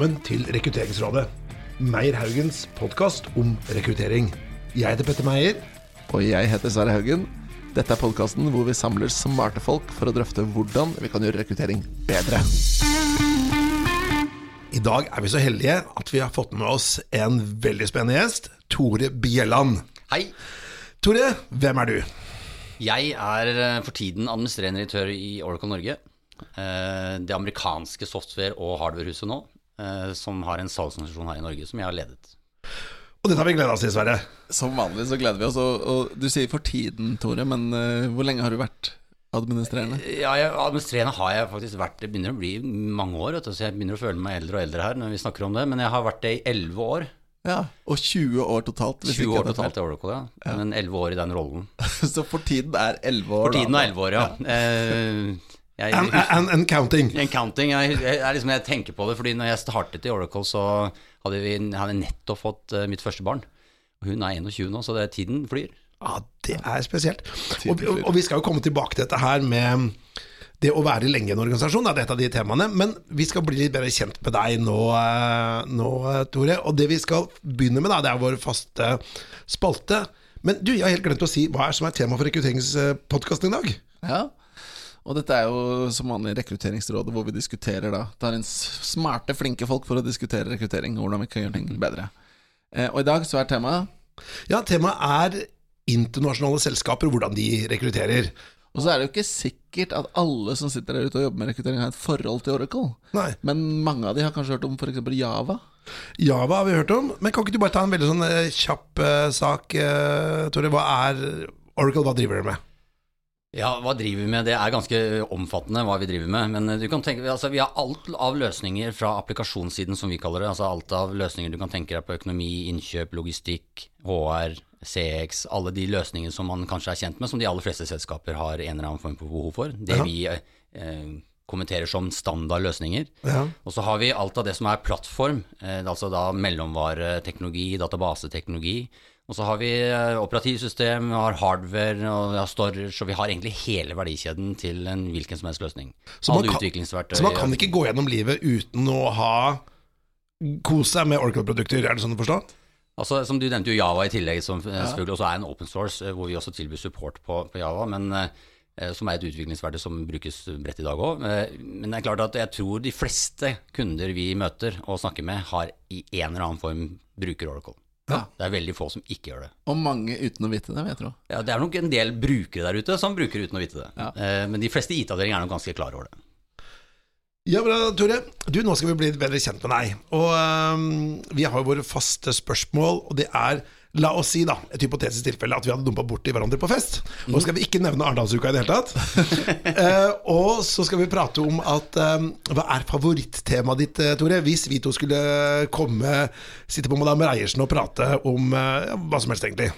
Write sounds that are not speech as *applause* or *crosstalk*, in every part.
velkommen til Rekrutteringsrådet. Meyer Haugens podkast om rekruttering. Jeg heter Petter Meyer. Og jeg heter Sverre Haugen. Dette er podkasten hvor vi samler smarte folk for å drøfte hvordan vi kan gjøre rekruttering bedre. I dag er vi så heldige at vi har fått med oss en veldig spennende gjest. Tore Bjelland. Hei. Tore, hvem er du? Jeg er eh, for tiden administrerende direktør i Oracle Norge. Eh, Det amerikanske software- og hardwarehuset nå, som har en salgsorganisasjon her i Norge, som jeg har ledet. Og dette har vi gleda oss til, Sverre. Som vanlig så gleder vi oss. Og, og du sier for tiden, Tore, men uh, hvor lenge har du vært administrerende? Ja, jeg, Administrerende har jeg faktisk vært Det begynner å bli mange år, du, så jeg begynner å føle meg eldre og eldre her når vi snakker om det. Men jeg har vært det i 11 år. Ja, Og 20 år totalt. 20 år totalt i Oracle, ja. Men 11 år i den rollen. *laughs* Så for tiden er 11 år. For tiden er 11 år, ja. Eh, Jeg, And, and, and counting. En counting, jeg, jeg, er liksom, jeg tenker på det, fordi når jeg startet i Oracle, så hadde vi hadde nettopp fått uh, mitt første barn. Hun er 21 nå, så det er tiden flyr. Ja, det er spesielt. Og, og, og vi skal jo komme tilbake til dette her med det å være lenge i en organisasjon. Det er et av de temaene. Men vi skal bli litt bedre kjent med deg nå, eh, nå, Tore. Og det vi skal begynne med, da, det er vår faste spalte. Men du, jeg har helt glemt å si hva er som er tema for rekrutteringspodkasten i dag. Ja, og dette er jo som vanlig Rekrutteringsrådet, hvor vi diskuterer da tar inn smarte, flinke folk for å diskutere rekruttering og hvordan vi kan gjøre ting bedre. Eh, og i dag så er temaet Ja, temaet er internasjonale selskaper og hvordan de rekrutterer. Og så er det jo ikke sikkert at alle som sitter der ute og jobber med rekruttering, har et forhold til Oracle. Nei. Men mange av de har kanskje hørt om f.eks. Java. Java har vi hørt om, men kan ikke du bare ta en veldig sånn eh, kjapp uh, sak, uh, Tore? Hva er Oracle, hva driver dere med? Ja, hva driver vi med? Det er ganske omfattende hva vi driver med. Men du kan tenke, altså, vi har alt av løsninger fra applikasjonssiden, som vi kaller det. Altså alt av løsninger du kan tenke deg på økonomi, innkjøp, logistikk, HR, CX. Alle de løsningene som man kanskje er kjent med, som de aller fleste selskaper har en eller annen form for behov for. Det Ja. vi eh, kommenterer som standardløsninger. Ja. Og så har vi alt av det som er plattform, eh, altså da mellomvareteknologi, databaseteknologi. Og så har vi eh, operativsystem, vi har hardware og vi har storage, og vi har egentlig hele verdikjeden til en hvilken som helst løsning. Så man kan- Så man kan ikke gå gjennom livet uten å ha kose seg med Oracle-produkter, er det sånn å forstå? Altså, som Du nevnte jo Java i tillegg, som selvfølgelig også er en open source, eh, hvor vi også tilbyr support på, på Java. men eh, som er et utviklingsverktøy som brukes bredt i dag òg. Men det er klart at jeg tror de fleste kunder vi møter og snakker med, har i en eller annen form bruker Oracle. Ja. Det er veldig få som ikke gjør det. Og mange uten å vite det, vil jeg tro. Ja, Det er nok en del brukere der ute som bruker uten å vite det. Ja. Eh, Men de fleste IT-avdelinger er nok ganske klar over det. Ja, bra, Tore. Du, nå skal vi bli bedre kjent med deg. Og um, vi har jo våre faste spørsmål, og det er La oss si, da, et hypotetisk tilfelle, at vi hadde dumpa borti hverandre på fest. Nå skal vi ikke nevne Arendalsuka i det hele tatt. *laughs* Eh, og så skal vi prate om at øhm, Hva er favorittemaet ditt, eh, Tore? Hvis vi to skulle komme, sitte på Madame Reiersen og prate om eh, hva som helst, egentlig.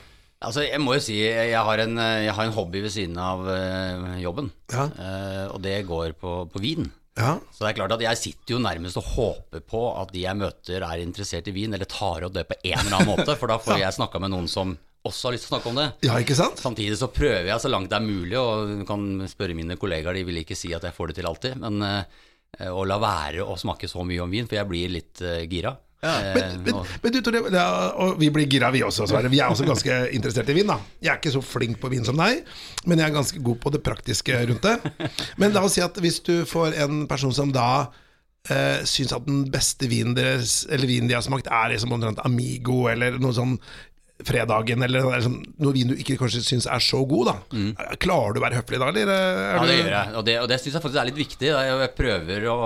Altså, Jeg må jo si jeg har en, eh, jeg har en hobby ved siden av eh, jobben, Ja. Eh, og det går på, på vin. Ja. Så det er klart at jeg sitter jo nærmest og håper på at de jeg møter er interessert i vin, eller tar opp det på en eller annen måte, for da får *laughs* jeg snakka med noen som også har lyst til å snakke om det. ja, ikke sant? Samtidig så prøver jeg så langt det er mulig, og du kan spørre mine kollegaer, de vil ikke si at jeg får det til alltid, men eh, å la være å snakke så mye om vin, for jeg blir litt eh, gira. Eh, Men, men, men du, Tore, ja, og vi blir gira, vi også. Sverre. Vi er også ganske *laughs* interessert i vin. da Jeg er ikke så flink på vin som deg, men jeg er ganske god på det praktiske rundt det. Men la oss si at hvis du får en person som da eh, syns at den beste vinen deres Eller vinen de har smakt, er liksom omtrent Amigo, eller noe sånn Fredagen, eller liksom, noe vin du ikke kanskje syns er så god, da. Klarer du å være høflig da, eller? er Mm. Ja, det gjør jeg, og det, og det syns jeg faktisk er litt viktig. Jeg, jeg prøver å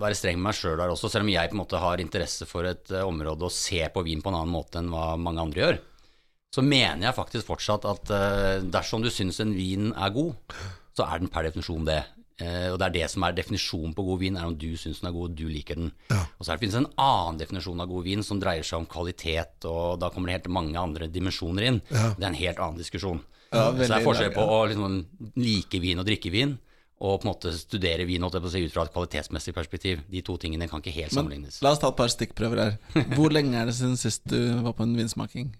være streng med meg sjøl der også, selv om jeg på en måte har interesse for et eh, område og ser på vin på en annen måte enn hva mange andre gjør. Så mener jeg faktisk fortsatt at eh, dersom du syns en vin er god, så er den per definisjon det. Eh, og det er det som er definisjonen på god vin, er om du syns den er god og du liker den. Og så finnes det en annen definisjon av god vin som dreier seg om kvalitet, og da kommer det helt mange andre dimensjoner inn. Det er en helt annen diskusjon. Ja, så det er forskjell på å liksom like vin og drikke vin, og på en måte studere vin holdt jeg på å si, ut fra et kvalitetsmessig perspektiv. De to tingene kan ikke helt Men sammenlignes. la oss ta et par stikkprøver her. Hvor *laughs* lenge er det siden sist du var på en vinsmaking?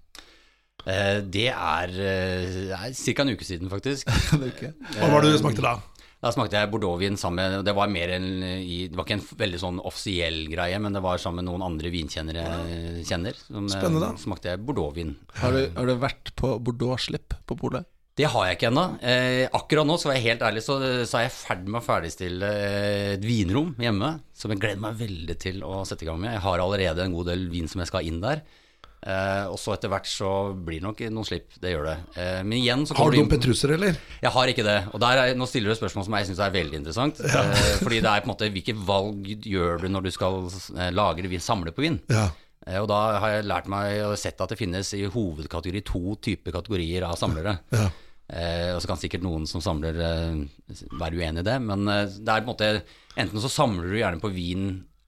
Eh, det er, eh, er ca. en uke siden, faktisk. *laughs* Hva var det du smakte da? Da smakte jeg bordeauxvin sammen med Det var mer en i, Det var ikke en veldig sånn offisiell greie, men det var sammen med noen andre vinkjennere ja. kjenner. Som, Spennende. Spennende. smakte jeg bordeauxvin. Har du, har du vært på Bordeaux-slipp på polet? Det har jeg ikke ennå. Eh, akkurat nå, skal jeg helt ærlig, så, så er jeg i ferd med å ferdigstille eh, et vinrom hjemme. Som jeg gleder meg veldig til å sette i gang med. Jeg har allerede en god del vin som jeg skal ha inn der. Eh, og så etter hvert så blir det nok noen slipp. Det gjør det. Eh, men igjen så Har du noen petruser, eller? jeg har ikke det. Og der er, nå stiller du et spørsmål som jeg syns er veldig interessant. Eh, fordi det er på en måte hvilke valg gjør du når du skal lagre vin, samle på vin? Ja. Eh, og da har jeg lært meg og sett at det finnes i hovedkategori to typer kategorier av samlere. Ja. Eh, og så kan sikkert noen som samler være uenig i det, men det er på en måte Enten så samler du gjerne på vin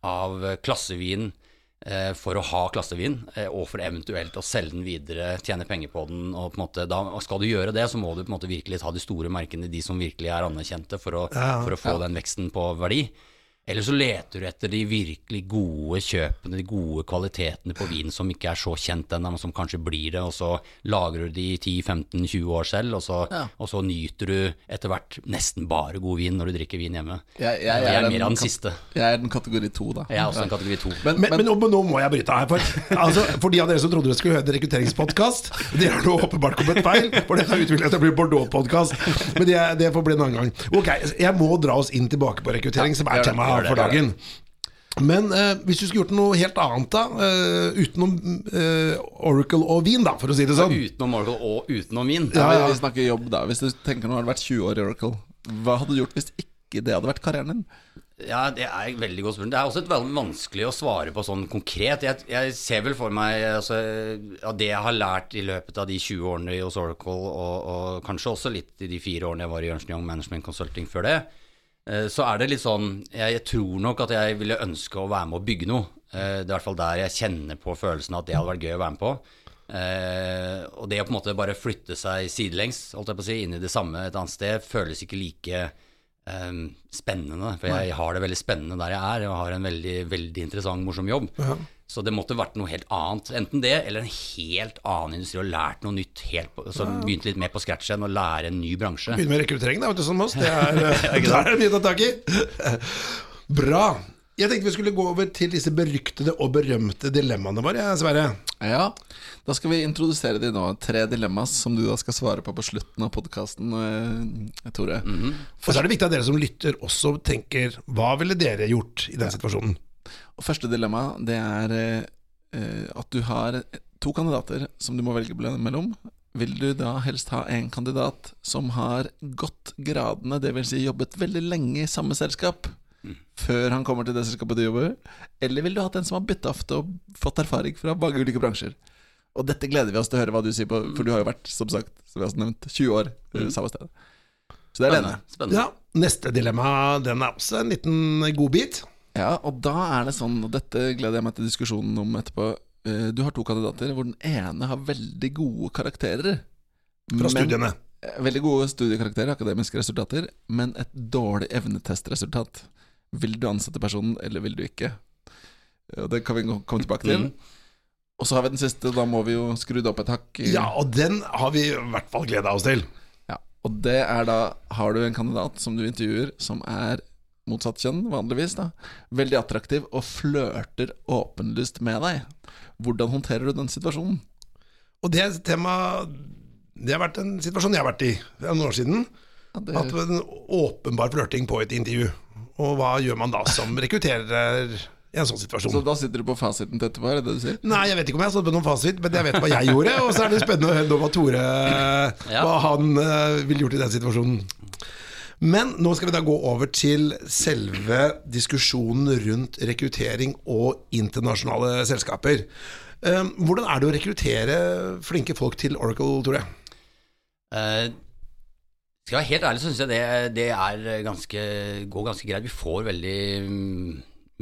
av klassevin for å ha klassevin, eh, og for eventuelt å selge den videre, tjene penger på den. og på en måte da Skal du gjøre det, så må du på en måte virkelig ta de store merkene, de som virkelig er anerkjente, for å, for å få den veksten på verdi. Eller så leter du etter de virkelig gode kjøpene, de gode kvalitetene på vin som ikke er så kjent ennå, men som kanskje blir det, og så lagrer du de i 10-15-20 år selv, og så, Ja. og så nyter du etter hvert nesten bare god vin når du drikker vin hjemme. Jeg, Jeg er den mer av den siste. Jeg er den kategori to, da. Jeg er også en kategori to. Men, Men, men, men, nå, nå må jeg bryte her. For, altså, for de av dere som trodde dere skulle høre en rekrutteringspodkast, det har nå åpenbart kommet feil. For det har utviklet seg til å bli Bordeaux-podkast. Men det, det får bli en annen gang. Ok, Jeg må dra oss inn tilbake på rekruttering, som er temaet gjør for dagen. Men eh, hvis du skulle gjort noe helt annet, da, eh, utenom eh, Oracle og vin, da, for å si det sånn. Utenom Oracle og utenom vin. ja, ja. vi- snakker jobb, da. Hvis du tenker nå har du vært 20 år i Oracle, hva hadde du gjort hvis ikke det hadde vært karrieren din? Ja, det er et veldig godt spørsmål. Det er også et veldig vanskelig å svare på sånn konkret. Jeg, jeg ser vel for meg altså, ja, det jeg har lært i løpet av de 20 årene hos Oracle, og, og kanskje også litt i de fire årene jeg var i Ernst Young Management Consulting før det, så er det litt sånn jeg, jeg tror nok at jeg ville ønske å være med å bygge noe. Eh, Det er i hvert fall der jeg kjenner på følelsen at det hadde vært gøy å være med på. Eh, og det å på en måte bare flytte seg sidelengs, holdt jeg på å si, inn i det samme et annet sted, føles ikke like eh, spennende. For jeg har det veldig spennende der jeg er, og har en veldig, veldig interessant, morsom jobb. Så det måtte vært noe helt annet. Enten det, eller en helt annen industri, og lært noe nytt. Helt på, så begynte litt mer på scratch igjen, og lære en ny bransje. Begynne med rekruttering, da, vet du, som oss. Det er, *laughs* eh, er det mye å ta tak i. *laughs* Bra. Jeg tenkte vi skulle gå over til disse beryktede og berømte dilemmaene våre, Sverre. Ja, da skal vi introdusere de nå. Tre dilemmaer som du da skal svare på på slutten av podkasten, Tore. Og så er det viktig at dere som lytter også tenker hva ville dere gjort i den situasjonen? Og Første dilemma det er eh, at du har to kandidater som du må velge mellom. Vil du da helst ha en kandidat som har gått gradene, dvs. Si jobbet veldig lenge i samme selskap, før han kommer til det selskapet du jobber? Eller vil du ha en som har bytta ofte og fått erfaring fra mange ulike bransjer? Og dette gleder vi oss til å høre hva du sier på, for du har jo vært, som sagt, som vi har nevnt, 20 år mm. samme sted. Så det er det ene. Ja, Neste dilemma den er også en liten godbit. Ja, og da er det sånn, og dette gleder jeg meg til diskusjonen om etterpå eh, Du har to kandidater hvor den ene har veldig gode karakterer. Fra studiene. Men, Veldig gode studiekarakterer, akademiske resultater, men et dårlig evnetestresultat. Vil du ansette personen, eller vil du ikke? Og Det kan vi komme tilbake til. Mm. Og så har vi den siste, da må vi jo skru det opp et hakk. Ja, og den har vi i hvert fall gleda oss til. Ja, og det er da Har du en kandidat som du intervjuer som er motsatt kjønn, vanligvis, da veldig attraktiv og flørter åpenlyst med deg, hvordan håndterer du den situasjonen? Og det er tema Det har vært en situasjon jeg har vært i for noen år siden. Ja, det, At en åpenbar flørting på et intervju. Og hva gjør man da som rekrutterer i en sånn situasjon? så da sitter du på fasiten til etterpå, er det det du sier? Nei, jeg vet ikke om jeg har stått på noen fasit, men jeg vet hva jeg gjorde. Og så er det spennende å høre hva Tore *laughs* Ja. Hva han eh, ville gjort i den situasjonen. Men nå skal vi da gå over til selve diskusjonen rundt rekruttering og internasjonale selskaper. Eh, Hvordan er det å rekruttere flinke folk til Oracle, Tore? Uh, skal jeg være helt ærlig, så syns jeg det, det ganske, går ganske greit. Vi får veldig mm,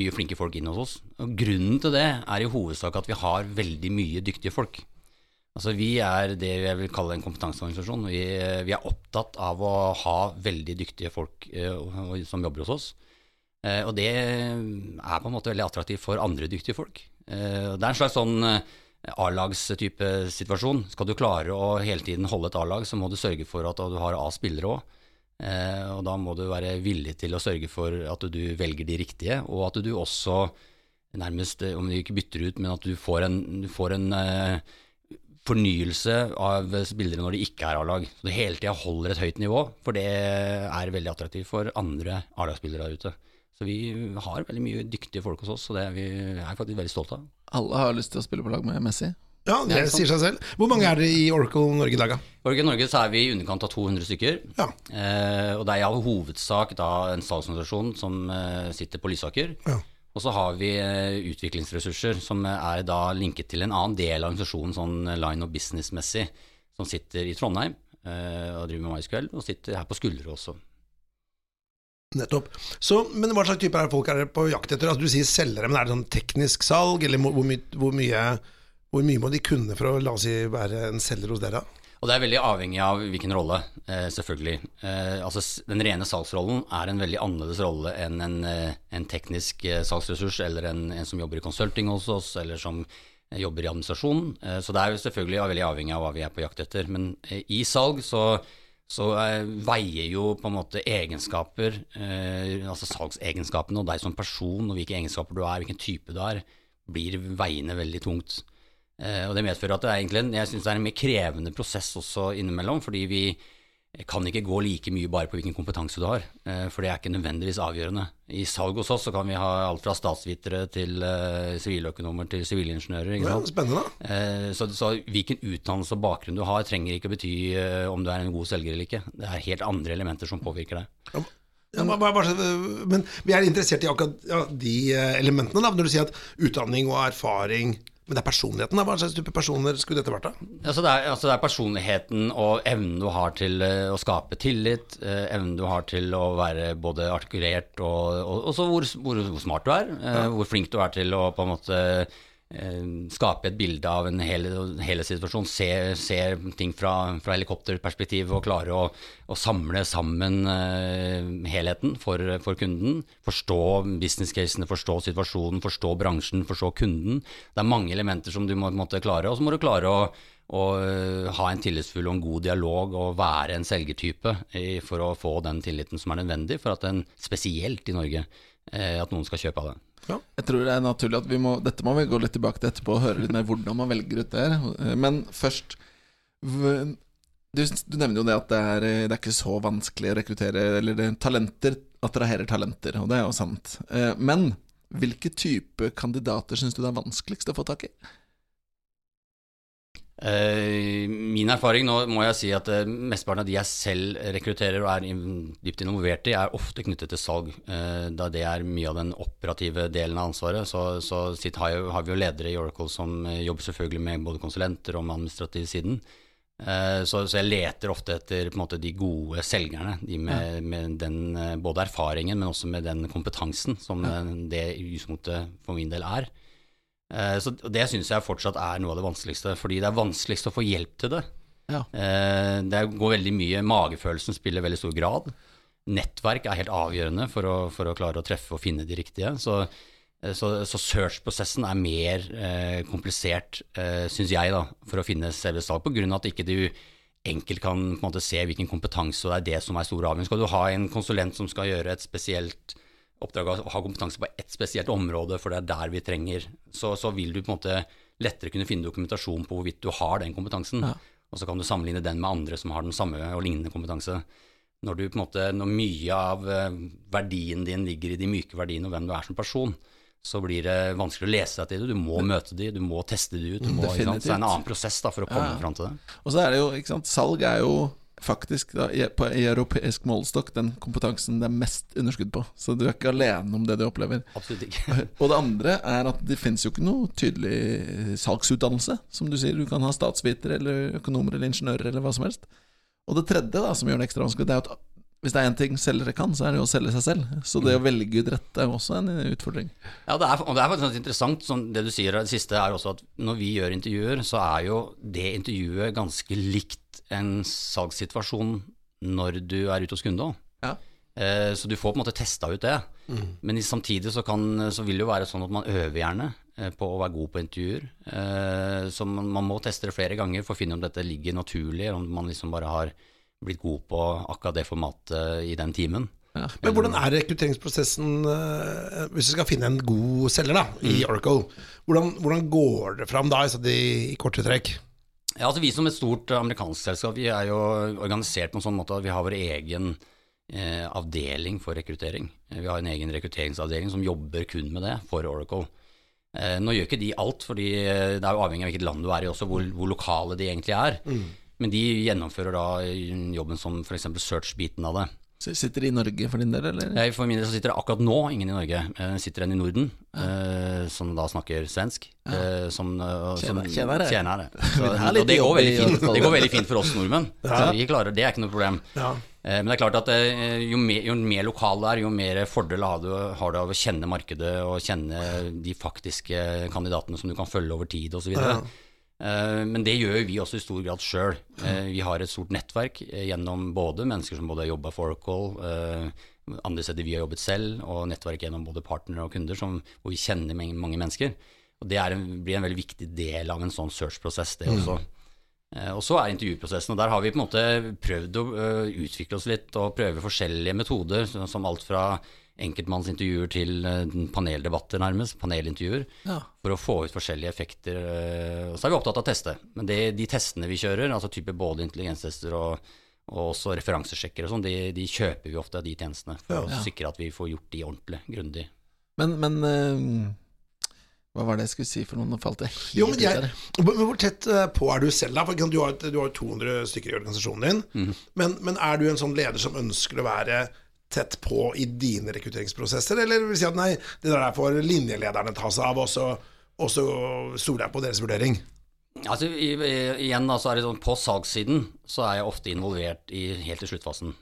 mye flinke folk inn hos oss. Og grunnen til det er i hovedsak at vi har veldig mye dyktige folk. Altså Vi er det jeg vil kalle en kompetanseorganisasjon. Vi, vi er opptatt av å ha veldig dyktige folk eh, som jobber hos oss. Eh, og det er på en måte veldig attraktivt for andre dyktige folk. Eh, det er en slags sånn eh, A-lagstype situasjon. Skal du klare å hele tiden holde et A-lag, så må du sørge for at du har A-spillere òg. Eh, og da må du være villig til å sørge for at du velger de riktige, og at du også nærmest, eh, om du ikke bytter ut, men at du får en, du får en fornyelse av spillere når de ikke er A-lag. Så du hele tida holder et høyt nivå, for det er veldig attraktivt for andre A-lagsspillere der ute. Så vi har veldig mye dyktige folk hos oss, og det er vi er faktisk veldig stolte av. Alle har lyst til å spille på lag med Messi. Ja, det det sier seg selv. Hvor mange er det i Oracle Norge i dag, da? I Norge, Norge så er vi i underkant av 200 stykker. Ja. Eh, og det er i all hovedsak da en salgsorganisasjon som eh, sitter på Lysaker. Ja. Og så har vi eh, utviklingsressurser som er da linket til en annen del av organisasjonen, sånn line of business-messig, som sitter i Trondheim eh, og driver med MySQL, og sitter her på Skuldre også. Nettopp. Så, men hva slags typer er folk er på jakt etter? Altså, du sier selgere, men er det sånn teknisk salg, eller hvor, my, hvor, mye, hvor mye må de kunne for å la oss si, være en selger hos dere? Og det er veldig avhengig av hvilken rolle, eh, selvfølgelig. Eh, altså, den rene salgsrollen er en veldig annerledes rolle enn en, eh, en teknisk salgsressurs, eller en, en som jobber i consulting hos oss, eller som jobber i administrasjon. Eh, så det er jo selvfølgelig veldig avhengig av hva vi er på jakt etter. Men i salg så, så veier jo på en måte egenskaper, altså salgsegenskapene og deg som person, og hvilke egenskaper du er, hvilken type du er, blir veiende veldig tungt. Eh, og det medfører at det er egentlig en, jeg synes det er en mer krevende prosess også innimellom, fordi vi kan ikke gå like mye bare på hvilken kompetanse du har, eh, for det er ikke nødvendigvis avgjørende. I salg hos oss så kan vi ha alt fra statsvitere til eh, siviløkonomer til sivilingeniører. ikke Ja, spennende. Så, så hvilken utdannelse og bakgrunn du har, trenger ikke bety om du er en god selger eller ikke. Det er helt andre elementer som påvirker deg. Ja, men vi er interessert i akkurat de elementene, da. Når du sier at utdanning og erfaring Men det er personligheten, da. Hva slags type personer skulle dette vært, da? Altså det, er, altså det er personligheten og evnen du har til eh, å skape tillit, eh, evnen du har til å være både artikulert og, og også hvor, hvor, hvor smart du er, Ja. hvor flink du er til å på en måte eh, skape et bilde av en hel, hele situasjon, se, se ting fra, fra helikopterperspektiv og klare å, å samle sammen uh, helheten for, for kunden. Forstå business-casene, forstå situasjonen, forstå bransjen, forstå kunden. Det er mange elementer som du må måte klare, og så må du klare å og øh, ha en tillitsfull og en god dialog og være en selgertype for å få den tilliten som er nødvendig for at en, spesielt i Norge, eh, at noen skal kjøpe av det. Jeg tror det er naturlig at vi må Dette må vi gå litt tilbake til etterpå og høre litt mer hvordan man velger ut det her. Men først du, du nevner jo det at det er, det er ikke så vanskelig å rekruttere Eller det, talenter attraherer talenter, og det er jo sant. Eh, Men hvilke type kandidater syns du det er vanskeligst å få tak i? Eh, min erfaring nå må jeg si at eh, mesteparten av de jeg selv rekrutterer og er dypt involvert i, er ofte knyttet til salg, eh, da det er mye av den operative delen av ansvaret. Så, så sitt, har, jo, har vi jo ledere i Oracle som jobber selvfølgelig med både konsulenter og med administrativ siden. Så, så jeg leter ofte etter måte, de gode selgerne, de med, med den, både erfaringen, men også med den kompetansen som det i utgangspunktet for min del er. Eh, Så det syns jeg fortsatt er noe av det vanskeligste, fordi det er vanskeligst å få hjelp til det. Ja. Eh, Det går veldig mye Magefølelsen spiller veldig stor grad. Nettverk er helt avgjørende for å, for å klare å treffe og finne de riktige. Så, eh, så, så search-prosessen er mer eh, komplisert, eh, syns jeg, da, for å finne selve salg, på grunn av at ikke du enkelt kan på en måte se hvilken kompetanse, og det er det som er stor avgjørelse. Skal du ha en konsulent som skal gjøre et spesielt oppdrag å ha kompetanse på ett spesielt område, for det er der vi trenger, så, så vil du på en måte lettere kunne finne dokumentasjon på hvorvidt du har den kompetansen. Ja. Og så kan du sammenligne den med andre som har den samme og lignende kompetanse. Når, du måte, når mye av eh, verdien din ligger i de myke verdiene og hvem du er som person, så blir det vanskelig å lese deg til det. Du må møte de, du må teste de ut. Du må? Så det er en annen prosess da, for å komme Ja. fram til det. Og så er det jo, ikke sant, salg er jo faktisk da, på, europeisk målestokk den kompetansen det er mest underskudd på. Så du er ikke alene om det du opplever. Absolutt ikke. *laughs* Og det andre er at det finnes jo ikke noe tydelig salgsutdannelse. Som du sier, du kan ha statsvitere eller økonomer eller ingeniører eller hva som helst. Og det tredje da, som gjør det ekstra vanskelig, det er at hvis det er én ting selgere kan, så er det jo å selge seg selv. Så det å velge ut rette er jo også en utfordring. Ja, det er, og det er faktisk interessant, sånn, det du sier det siste er også at når vi gjør intervjuer, så er jo det intervjuet ganske likt en salgssituasjon når du er ute hos kunde òg. Ja. Eh, så du får på en måte testa ut det. Men samtidig så, kan, så vil det jo være sånn at man øver gjerne eh, på å være god på intervjuer. Eh, så man, man må teste det flere ganger for å finne om dette ligger naturlig, eller om man liksom bare har blitt god på akkurat det formatet i den timen. Ja. Men hvordan er rekrutteringsprosessen eh, hvis du skal finne en god selger da, i Mm. Oracle? Hvordan, hvordan går det fram da, i, i korte trekk? Ja, altså Vi som et stort amerikansk selskap vi er jo organisert på en sånn måte at vi har vår egen eh, avdeling for rekruttering. Vi har en egen rekrutteringsavdeling som jobber kun med det for Oracle. Eh, nå gjør ikke de alt, fordi eh, det er jo avhengig av hvilket land du er i også, hvor, hvor lokale de egentlig er. Men de gjennomfører da jobben som f.eks. search-biten av det. Så Sitter de i Norge for din del, eller? Jeg, for min del så sitter det akkurat nå ingen i Norge. Eh, sitter en i Norden, eh, som da snakker svensk. Eh, som, eh, som tjenere. tjenere. *laughs* Så, det og det går, fint, det går veldig fint for oss nordmenn. Så vi klarer, det er ikke noe problem. Ja. Eh, Men det er klart at eh, jo mer, jo mer lokal du er, jo mer fordel har du, har du av å kjenne markedet og kjenne de faktiske kandidatene som du kan følge over tid osv. Ja. Eh, Men det gjør vi også i stor grad sjøl. Vi har et stort nettverk eh, gjennom både mennesker som både har jobba for Oracle, eh, andre steder vi har jobbet selv, og nettverk gjennom både partnere og kunder, som, hvor vi kjenner mange mennesker. Og Det er en, blir en veldig viktig del av en sånn search-prosess, det også. Eh, Og så er intervjuprosessen, og der har vi på en måte prøvd å eh, utvikle oss litt og prøve forskjellige metoder, som alt fra enkeltmannsintervjuer til eh, paneldebatter, nærmest, panelintervjuer, Ja. for å få ut forskjellige effekter. eh, Og så er vi opptatt av å teste. Men det, de testene vi kjører, altså type både intelligenstester og, og også referansesjekker og sånn, de, de kjøper vi ofte av de tjenestene for å Ja. sikre at vi får gjort de ordentlig, grundig. Men, men uh... hva var det jeg skulle si for noen? Nå falt jeg helt Jo, men, ut jeg, der. men hvor tett på er du selv, da? For du har, jo du har 200 stykker i organisasjonen din. Mm. Men, men er du en sånn leder som ønsker å være tett på i dine rekrutteringsprosesser, eller vil si at nei, det der får linjelederne ta seg av, og så, og så stoler jeg på deres vurdering? Altså, i, i, igjen da, så er det sånn, På salgssiden så er jeg ofte involvert i, helt til sluttfasen.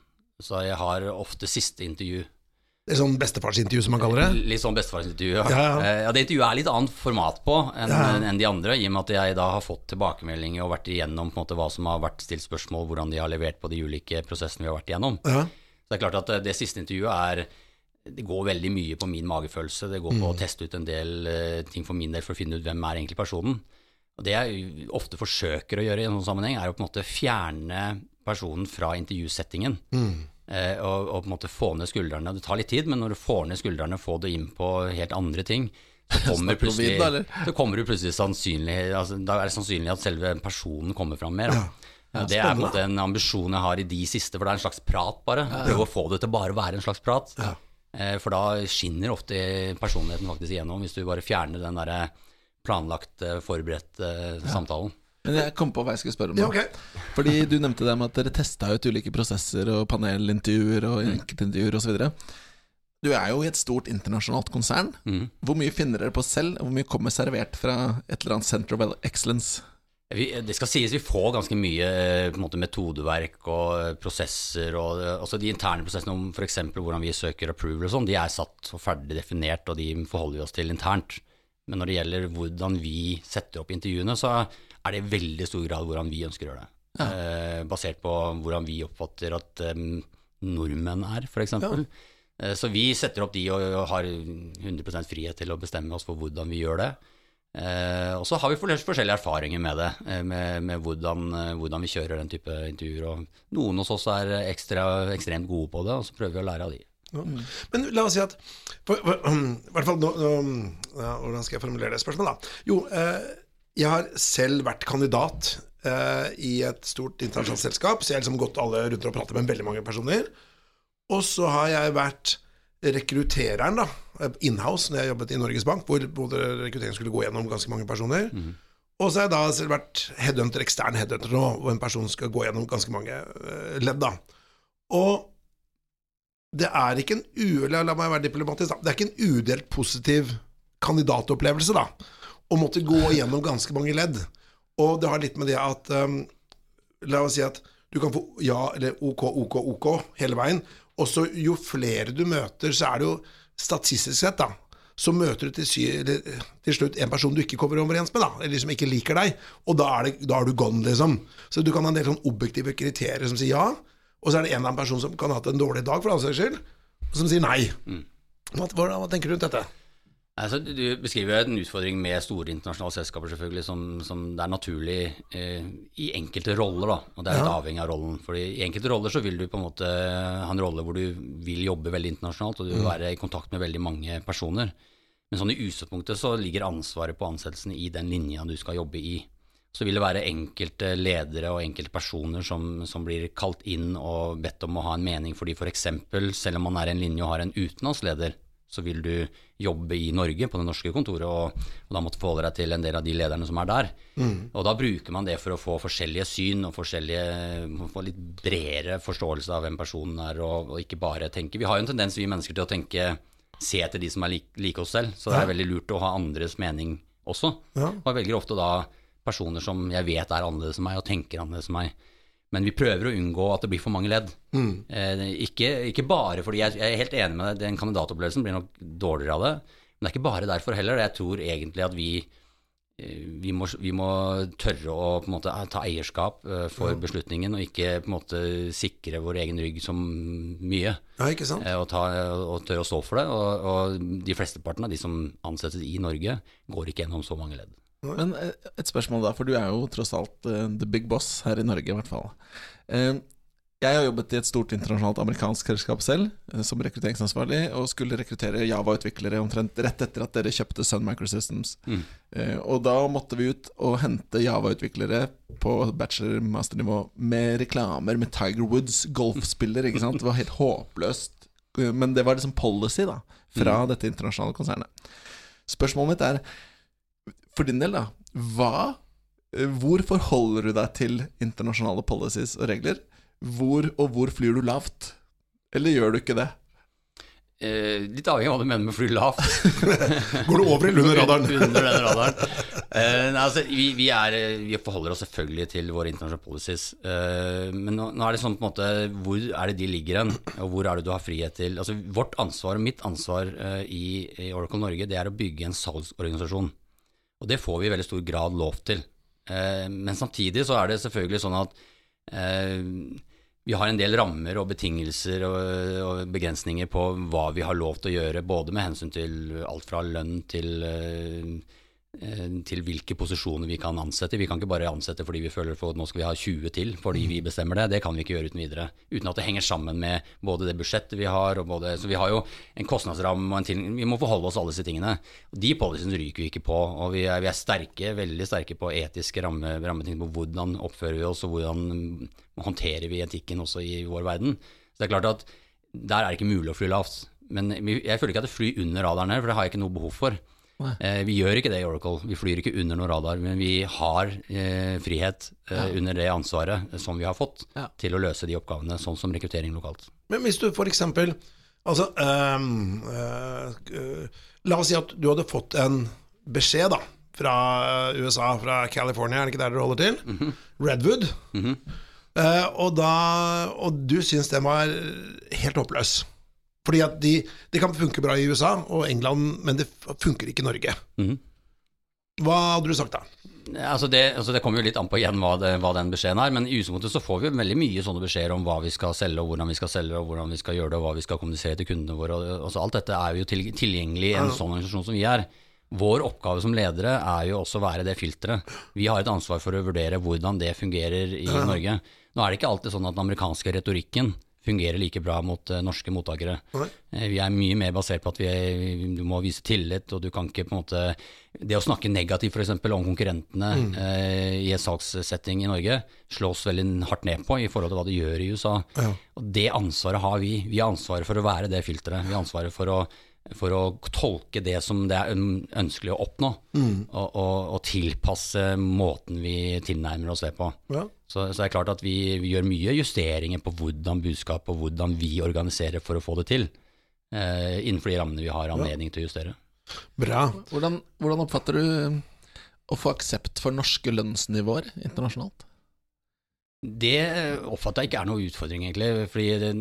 Så jeg har ofte siste intervju. Det er sånn bestefarsintervju, som man kaller det? Litt sånn bestefarsintervju. Ja. Ja, ja. Eh, ja, det intervjuet er litt annet format på enn enn de andre, i og med at jeg da har fått tilbakemeldinger og vært igjennom på en måte hva som har vært stilt spørsmål, hvordan de har levert på de ulike prosessene vi har vært igjennom. Ja. Så det er klart at eh, det siste intervjuet er Det går veldig mye på min magefølelse. Det går på å teste ut en del eh, ting for min del for å finne ut hvem er egentlig personen. Og det jeg ofte forsøker å gjøre i en sånn sammenheng, er å på en måte fjerne personen fra intervjusettingen. Eh, og, og på en måte få ned skuldrene. Det tar litt tid, men når du får ned skuldrene, få det inn på helt andre ting, så *laughs* kommer, plutselig, så kommer du plutselig sannsynlig altså, Da er det sannsynlig at selve personen kommer fram mer. Da. Ja, det er en måte en ambisjon jeg har i de siste, for det er en slags prat, bare. Prøve å få det til bare å være en slags prat. Ja. Eh, For da skinner ofte personligheten faktisk igjennom, hvis du bare fjerner den derre planlagte, forberedte samtalen. Men jeg kom på hva jeg skulle spørre om. Ja, okay. Fordi du nevnte det med at dere testa ut ulike prosesser og panelintervjuer og enkeltintervjuer osv. Du er jo i et stort internasjonalt konsern. Mm. Hvor mye finner dere på selv? Hvor mye kommer servert fra et eller annet Center of Excellence? Vi, det skal sies vi får ganske mye eh, måte, metodeverk og eh, prosesser. og eh, altså De interne prosessene om f.eks. hvordan vi søker approval og sånn, de er satt og ferdig definert, og de forholder vi oss til internt. Men når det gjelder hvordan vi setter opp intervjuene, så er det i veldig stor grad hvordan vi ønsker å gjøre det. Eh, basert på hvordan vi oppfatter at eh, nordmenn er, f.eks. Eh, så vi setter opp de og, og har 100% frihet til å bestemme oss for hvordan vi gjør det. Eh, og så har vi forskjellige erfaringer med det, eh, med, med hvordan, eh, hvordan vi kjører den type intervjuer. Og noen hos oss er ekstra, ekstremt gode på det, og så prøver vi å lære av de. Ja. Men la oss si at for, for, *clears throat* um, hvert fall nå, ja, Hvordan skal jeg formulere det spørsmålet, da? Jo, eh, jeg har selv vært kandidat eh, i et stort internasjonalt selskap, så jeg har liksom gått alle rundt og pratet med veldig mange personer. Og så har jeg vært rekruttereren, da, inhouse, når jeg jobbet i Norges Bank, hvor både rekrutteringen skulle gå gjennom ganske mange personer. Og så har jeg da selv vært headhunter, ekstern headhunter nå, hvor en person skal gå gjennom ganske mange uh, ledd, da. Og det er ikke en u... La meg være diplomatisk, da. Det er ikke en udelt positiv kandidatopplevelse, da. Å måtte gå *laughs* gjennom ganske mange ledd. Og det har litt med det at um, La oss si at du kan få ja eller ok, ok, ok hele veien. Og så jo flere du møter, så er det jo statistisk sett, da så møter du til, til slutt en person du ikke kommer overens med, da, eller som ikke liker deg, og da er, det, da er du gone, liksom. Så du kan ha en del sånn objektive kriterier som sier ja, og så er det en eller annen person som kan ha hatt en dårlig dag, for all saks skyld, som sier nei. Hva, hva, hva tenker du rundt dette? Altså, du beskriver en utfordring med store internasjonale selskaper, selvfølgelig, som, som det er naturlig eh, i enkelte roller. da, og Det er litt Ja. avhengig av rollen. Fordi I enkelte roller så vil du på en måte ha en rolle hvor du vil jobbe veldig internasjonalt, og du vil være i kontakt med veldig mange personer. Men sånn i utgangspunktet så ligger ansvaret på ansettelsen i den linja du skal jobbe i. Så vil det være enkelte ledere og enkelte personer som, som blir kalt inn og bedt om å ha en mening fordi f.eks. selv om man er i en linje og har en utenlandsk leder, så vil du jobbe i Norge på det norske kontoret, og, og da måtte forholde deg til en del av de lederne som er der. Og da bruker man det for å få forskjellige syn og forskjellige, få litt bredere forståelse av hvem personen er, og, og ikke bare tenke Vi har jo en tendens, vi mennesker, til å tenke se etter de som er like, like oss selv, så det er veldig lurt å ha andres mening også. Ja. Og jeg velger ofte da personer som jeg vet er annerledes enn meg, og tenker annerledes enn meg. Men vi prøver å unngå at det blir for mange ledd. Eh, ikke, ikke bare fordi jeg, jeg er helt enig med deg, den kandidatopplevelsen blir nok dårligere av det. Men det er ikke bare derfor heller. Jeg tror egentlig at vi, eh, vi, må, vi må tørre å på en måte, ta eierskap eh, for beslutningen, og ikke på en måte sikre vår egen rygg som mye. Ja, ikke sant? Eh, Og, ta, og tørre å stå for det. Og, og de flesteparten av de som ansettes i Norge, går ikke gjennom så mange ledd. Men eh, et spørsmål da, for du er jo tross alt uh, the big boss her i Norge, i hvert fall. Uh, Jeg har jobbet i et stort internasjonalt amerikansk selskap selv, uh, som rekrutteringsansvarlig, og skulle rekruttere Java-utviklere omtrent rett etter at dere kjøpte Sun Microsystems. Mm. Og da måtte vi ut og hente Java-utviklere på bachelor-masternivå med reklamer med Tiger Woods, golfspiller, ikke sant. Det var helt håpløst. Men det var liksom policy, da, fra dette internasjonale konsernet. Spørsmålet mitt er for din del, da, hva eh, Hvor forholder du deg til internasjonale policies og regler? Hvor og hvor flyr du lavt? Eller gjør du ikke det? Eh, litt avhengig av hva du mener med fly lavt. *laughs* Går du over eller under radaren? *laughs* Under den radaren. Eh, nei, altså, vi, vi, er, vi forholder oss selvfølgelig til våre internasjonale policies. Eh, men nå, nå er det sånn på en måte Hvor er det de ligger hen, og hvor er det du har frihet til Altså Vårt ansvar og mitt ansvar eh, i, i Oracle Norge, det er å bygge en salgsorganisasjon. Og det får vi i veldig stor grad lov til. Eh, men samtidig så er det selvfølgelig sånn at eh, vi har en del rammer og betingelser og, og begrensninger på hva vi har lov til å gjøre, både med hensyn til alt fra lønn til, eh, til hvilke posisjoner vi kan ansette. Vi kan ikke bare ansette fordi vi føler for at nå skal vi ha 20 til fordi vi bestemmer det. Det kan vi ikke gjøre uten videre. Uten at det henger sammen med både det budsjettet vi har og både Så vi har jo en kostnadsramme og en til Vi må forholde oss alle disse tingene. De policyene ryker vi ikke på. Og vi er, vi er sterke, veldig sterke på etiske ramme, på hvordan oppfører vi oss, og hvordan håndterer vi etikken også i vår verden. Så det er klart at der er det ikke mulig å fly lavt. Men jeg føler ikke at det flyr under radaren her, for det har jeg ikke noe behov for. Eh, vi gjør ikke det i Oracle. Vi flyr ikke under noen radar, men vi har eh, frihet eh, under det ansvaret eh, som vi har fått Ja. til å løse de oppgavene, sånn som rekruttering lokalt. Men hvis du eksempel Altså, um, uh, la oss si at du hadde fått en beskjed da fra USA, fra California, er det ikke der dere holder til? Redwood. Eh, og, da, og du syns den var helt håpløs. Fordi at de, de kan funke bra i USA og England, men det funker ikke i Norge. Mm. Hva hadde du sagt da? Altså det, altså det kommer jo litt an på igjen hva, det, hva den beskjeden er, men i utgangspunktet så får vi veldig mye sånne beskjeder om hva vi skal selge, og hvordan vi skal selge, og hvordan vi skal gjøre det, og hva vi skal kommunisere til kundene våre. Og, altså alt dette er jo til, tilgjengelig i en sånn organisasjon som vi er. Vår oppgave som ledere er jo også å være det filteret. Vi har et ansvar for å vurdere hvordan det fungerer i Norge. Nå er det ikke alltid sånn at den amerikanske retorikken fungerer like bra mot eh, norske mottakere. Nei. Eh, Vi er mye mer basert på at vi du må vise tillit, og du kan ikke på en måte Det å snakke negativt f.eks. om konkurrentene eh, i en salgssetting i Norge slås veldig hardt ned på i forhold til hva de gjør i USA. Ja. Og det ansvaret har vi. Vi har ansvaret for å være det filteret. Vi har ansvaret for å, for å tolke det som det er ønskelig å oppnå, og, og, og tilpasse måten vi tilnærmer oss det på. Ja. Så, så det er klart at vi, vi gjør mye justeringer på hvordan budskap og hvordan vi organiserer for å få det til, eh, innenfor de rammene vi har anledning til å justere. Bra. Hvordan, hvordan oppfatter du eh, å få aksept for norske lønnsnivåer internasjonalt? Det oppfatter jeg ikke er noe utfordring, egentlig. fordi det,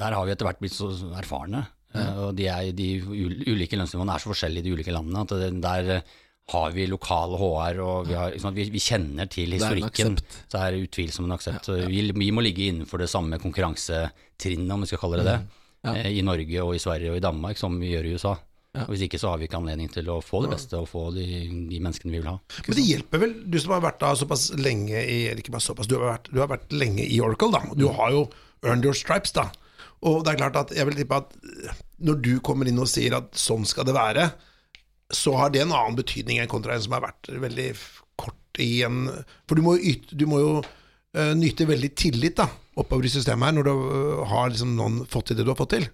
der har vi etter hvert blitt så erfarne. Eh, Og de, er, de ulike lønnsnivåene er så forskjellige i de ulike landene at det, der eh, har vi lokal HR, og vi, har, liksom, vi, vi kjenner til Det er en historikken. Så er det utvilsom en aksept. Så Vi, vi må ligge innenfor det samme konkurransetrinnet, om vi skal kalle det det, Ja. eh, i Norge og i Sverige og i Danmark, som vi gjør i USA. Og Hvis ikke så har vi ikke anledning til å få det beste og få de, de menneskene vi vil ha. Men det hjelper vel, du som har vært da såpass lenge i Eller ikke bare såpass, du har vært, du har vært lenge i Oracle, da. Du har jo earned your stripes, da. Og det er klart at jeg vil tippe at når du kommer inn og sier at sånn skal det være, så har det en annen betydning enn kontra en som har vært veldig kort i en For du må yte, du må jo uh, nyte veldig tillit da, oppover i systemet her, når du uh, har liksom noen fått til det du har fått til.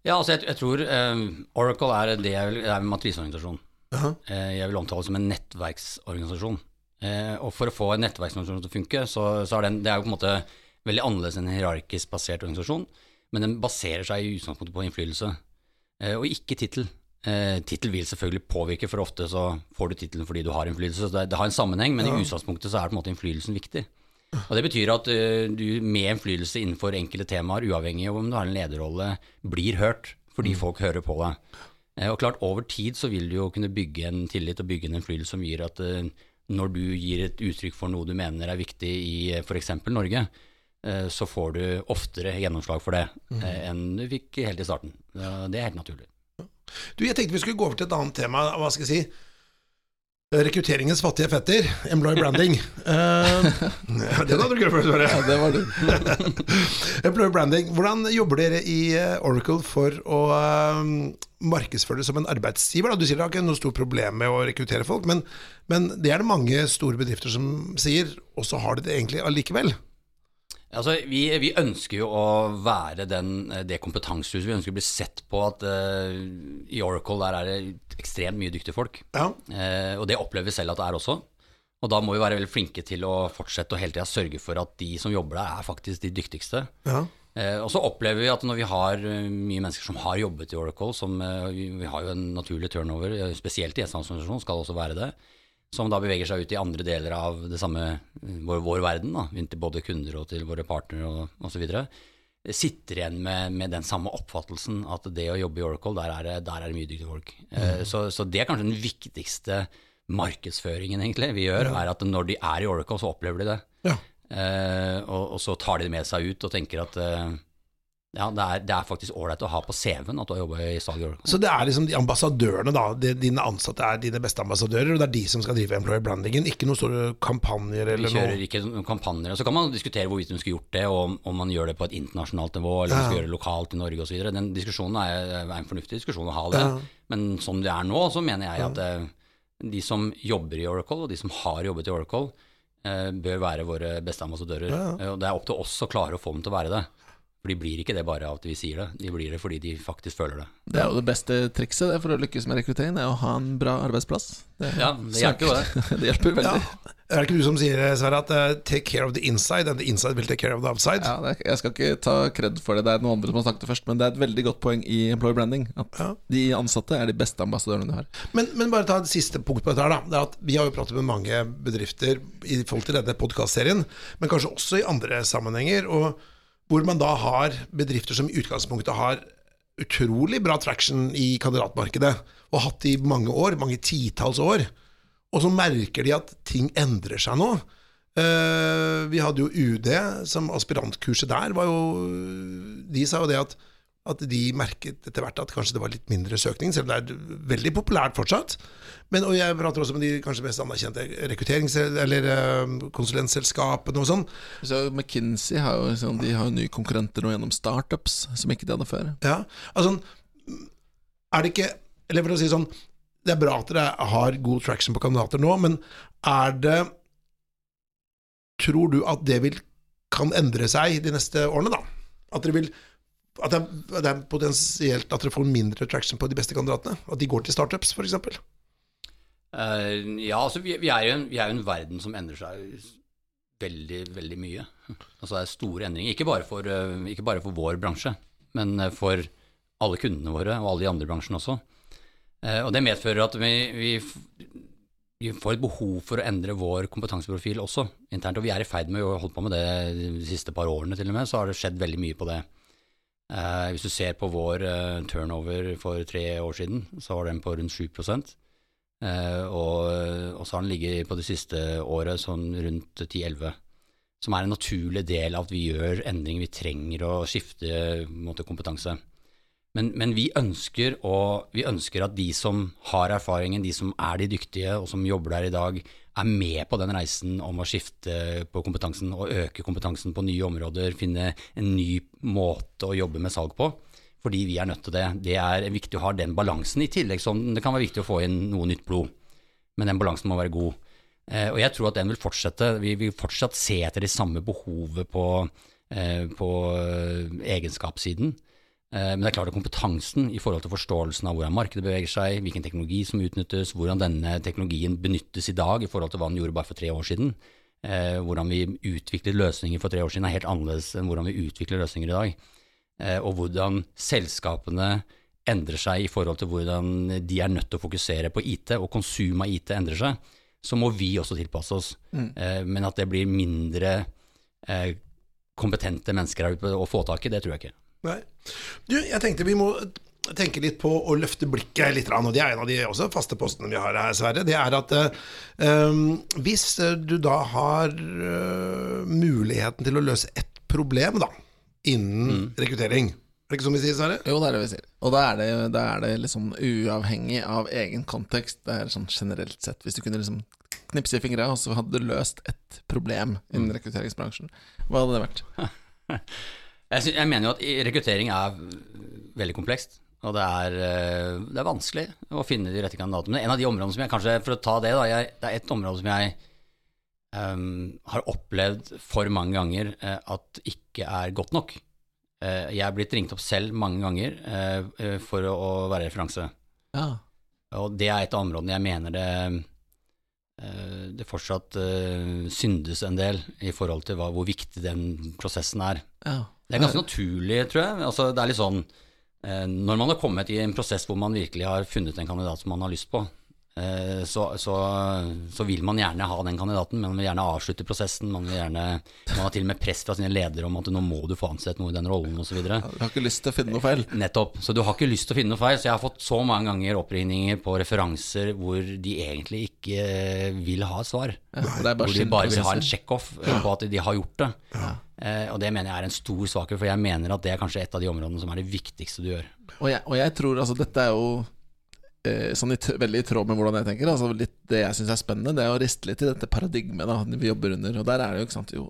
Ja, altså jeg, jeg tror um, Oracle er det jeg vil, det er en matriseorganisasjon. Uh -huh. eh, jeg vil omtale det som en nettverksorganisasjon. Eh, og for å få en nettverksorganisasjon til å funke, så, så er den, det er jo på en måte veldig annerledes enn en hierarkisk basert organisasjon, men den baserer seg i utgangspunktet på innflytelse, eh, og ikke tittel. Eh, tittel vil selvfølgelig påvirke, for ofte så får du tittelen fordi du har innflytelse. Så det, det har en sammenheng, men Ja. i utgangspunktet så er på en måte innflytelsen viktig. Og Det betyr at uh, du med innflytelse innenfor enkelte temaer, uavhengig av om du har en lederrolle, blir hørt fordi folk hører på deg. Eh, og klart, Over tid så vil du jo kunne bygge en tillit og bygge en innflytelse som gir at uh, når du gir et uttrykk for noe du mener er viktig i f.eks. Norge, så får du oftere gjennomslag for det mm. enn du fikk helt i starten. Det er helt naturlig. Du, jeg tenkte vi skulle gå over til et annet tema. Hva skal jeg si? Rekrutteringens fattige fetter. Employee branding. uh, *laughs* *laughs* det hadde du gøy for, Sverre. Ja, det var du. *laughs* Employer branding. Hvordan jobber dere i eh, Oracle for å eh, markedsføre det som en arbeidsgiver? Da? Du sier det har ikke noe stort problem med å rekruttere folk, men, men det er det mange store bedrifter som sier, og så har de det egentlig allikevel. Altså, vi, vi ønsker jo å være den, det kompetansehuset. Vi ønsker å bli sett på at uh, i Oracle der er det ekstremt mye dyktige folk. Ja. Uh, og det opplever vi selv at det er også. Og da må vi være veldig flinke til å fortsette å hele tida sørge for at de som jobber der, er faktisk de dyktigste. ja. Uh, og så opplever vi at når vi har eh, mye mennesker som har jobbet i Oracle, som eh, vi, vi har jo en naturlig turnover, eh, spesielt i gjenstandsorganisasjonen skal også være det, som da beveger seg ut i andre deler av det samme, eh, vår, vår verden, da, inn til både kunder og til våre partnere osv., sitter igjen med, med den samme oppfattelsen at det å jobbe i Oracle, der er det, der er det mye dyktige folk. Eh, så, så det er kanskje den viktigste markedsføringen egentlig vi gjør, er at når de er i Oracle, så opplever de det. Ja. Eh, og, og så tar de det med seg ut og tenker at eh, ja, det er, det er faktisk ålreit å ha på CV-en at du har jobba i salg. Så det er liksom de ambassadørene, da. De, dine ansatte er dine beste ambassadører, og det er de som skal drive employer brandingen, ikke noen store kampanjer Vi kjører ikke noen kampanjer. Så kan man diskutere hvorvidt de skulle gjort det, og om, man gjør det på et internasjonalt nivå, eller om man Ja. skal gjøre det lokalt i Norge osv. Den diskusjonen er, er en fornuftig diskusjon å ha det. Ja. Men som det er nå, så mener jeg at eh, de som jobber i Oracle, og de som har jobbet i Oracle, eh, bør være våre beste ambassadører. Ja, ja. Og det er opp til oss å klare å få dem til å være det. For de blir ikke det bare av at vi sier det, de blir det fordi de faktisk føler det. Det er jo det beste trikset det for å lykkes med rekruttering, det er å ha en bra arbeidsplass. Det, Ja, det hjelper jo det. *laughs* det hjelper veldig. Ja. Er det ikke du som sier, Sverre, at uh, 'take care of the inside', and the inside will take care of the outside'? Ja, det er, jeg skal ikke ta kred for det, det er noen andre som har sagt det først, men det er et veldig godt poeng i employer branding. At Ja. de ansatte er de beste ambassadørene du har. Men, men bare ta et siste punkt på dette her, da. Det er at vi har jo pratet med mange bedrifter i forhold til denne podkastserien, men kanskje også i andre sammenhenger, og hvor man da har bedrifter som i utgangspunktet har utrolig bra traction i kandidatmarkedet, og hatt det i mange år, mange titalls år, og så merker de at ting endrer seg nå. Eh, vi hadde jo UD som aspirantkurset der, var jo De sa jo det at at de merket etter hvert at kanskje det var litt mindre søkning, selv om det er veldig populært fortsatt. Men, og jeg prater også med de kanskje mest anerkjente rekrutterings- eller eh, konsulentselskapene og sånn. Så McKinsey har jo, sånn, de har jo nye konkurrenter nå gjennom startups, som ikke de hadde før. Ja, altså Er det ikke Eller for å si sånn Det er bra at dere har god traction på kandidater nå, men er det Tror du at det vil kan endre seg de neste årene, da? At dere vil at det, er, det er potensielt at dere får mindre traction på de beste kandidatene? At de går til startups, f.eks.? Uh, ja, altså vi, vi, er jo en, vi er en verden som endrer seg veldig, veldig mye. Altså det er store endringer. Ikke bare for, eh, ikke bare for vår bransje, men eh, for alle kundene våre og alle de andre bransjene også. Uh, og det medfører at vi, vi, vi får et behov for å endre vår kompetanseprofil også internt. Og vi er i ferd med å holde på med det de siste par årene til og med, så har det skjedd veldig mye på det. Eh, hvis du ser på vår eh, turnover for tre år siden, så var den på rundt 7 Eh, og, og så har den ligget på det siste året sånn rundt 10-11, som er en naturlig del av at vi gjør endringer. Vi trenger å skifte måte, kompetanse. Men, men vi, ønsker å, vi ønsker at de som har erfaringen, de som er de dyktige og som jobber der i dag, er med på den reisen om å skifte på kompetansen og øke kompetansen på nye områder, finne en ny måte å jobbe med salg på. Fordi vi er nødt til det. Det er viktig å ha den balansen, i tillegg som det kan være viktig å få inn noe nytt blod. Men den balansen må være god. Eh, og jeg tror at den vil fortsette. Vi vil fortsatt se etter de samme behovet på, eh, på egenskapssiden. Eh, men det er klart at kompetansen i forhold til forståelsen av hvordan markedet beveger seg, hvilken teknologi som utnyttes, hvordan denne teknologien benyttes i dag i forhold til hva den gjorde bare for tre år siden, eh, hvordan vi utviklet løsninger for tre år siden er helt annerledes enn hvordan vi utvikler løsninger i dag, eh, og hvordan selskapene endrer seg i forhold til hvordan de er nødt til å fokusere på IT, og konsum av IT endrer seg, så må vi også tilpasse oss. Mm. Men at det blir mindre kompetente mennesker å få tak i, det tror jeg ikke. Nei. Du, jeg tenkte vi må tenke litt på å løfte blikket litt, og det er en av de også faste postene vi har her, Sverre. Det er at um, hvis du da har uh, muligheten til å løse ett problem da, innen mm. rekruttering er det ikke sånn vi sier, Sverre? Jo, det er det vi sier. Og da er det, da er det liksom uavhengig av egen kontekst. Det er sånn generelt sett. Hvis du kunne liksom knipse i fingra, og så hadde du løst et problem innen mm. rekrutteringsbransjen, hva hadde det vært? *laughs* Jeg, synes, jeg, mener jo at rekruttering er veldig komplekst. Og det er, eh, det er, vanskelig å finne de rette kandidatene. Men en av de områdene som jeg kanskje, for å ta det, da, jeg, det er et område som jeg um, har opplevd for mange ganger uh, at ikke er godt nok. Uh, jeg er blitt ringt opp selv mange ganger for å, være referanse. Ja. Og det er et av områdene jeg mener det det fortsatt syndes en del i forhold til hva, hvor viktig den prosessen er. Ja. Det er ganske naturlig, tror jeg. Altså, det er litt sånn eh, Når man har kommet i en prosess hvor man virkelig har funnet en kandidat som man har lyst på, så, så, så, vil man gjerne ha den kandidaten, men man vil gjerne avslutte prosessen. Man vil gjerne Man har til og med press fra sine ledere om at nå må du få ansett noe i den rollen osv. Du har ikke lyst til å finne noe feil? Nettopp. Så du har ikke lyst til å finne noe feil. Så jeg har fått så mange ganger oppringninger på referanser hvor de egentlig ikke vil ha et svar. Ja, hvor de bare vil ha en check-off ja. på at de har gjort det. Ja. Uh, og det mener jeg er en stor svakhet, for jeg mener at det er kanskje et av de områdene som er det viktigste du gjør. Og jeg, og jeg tror altså dette er jo Eh, sånn i veldig i tråd med hvordan jeg tenker. Altså litt Det jeg syns er spennende, det er å riste litt i dette paradigmet da vi jobber under. Og der er det jo ikke sant jo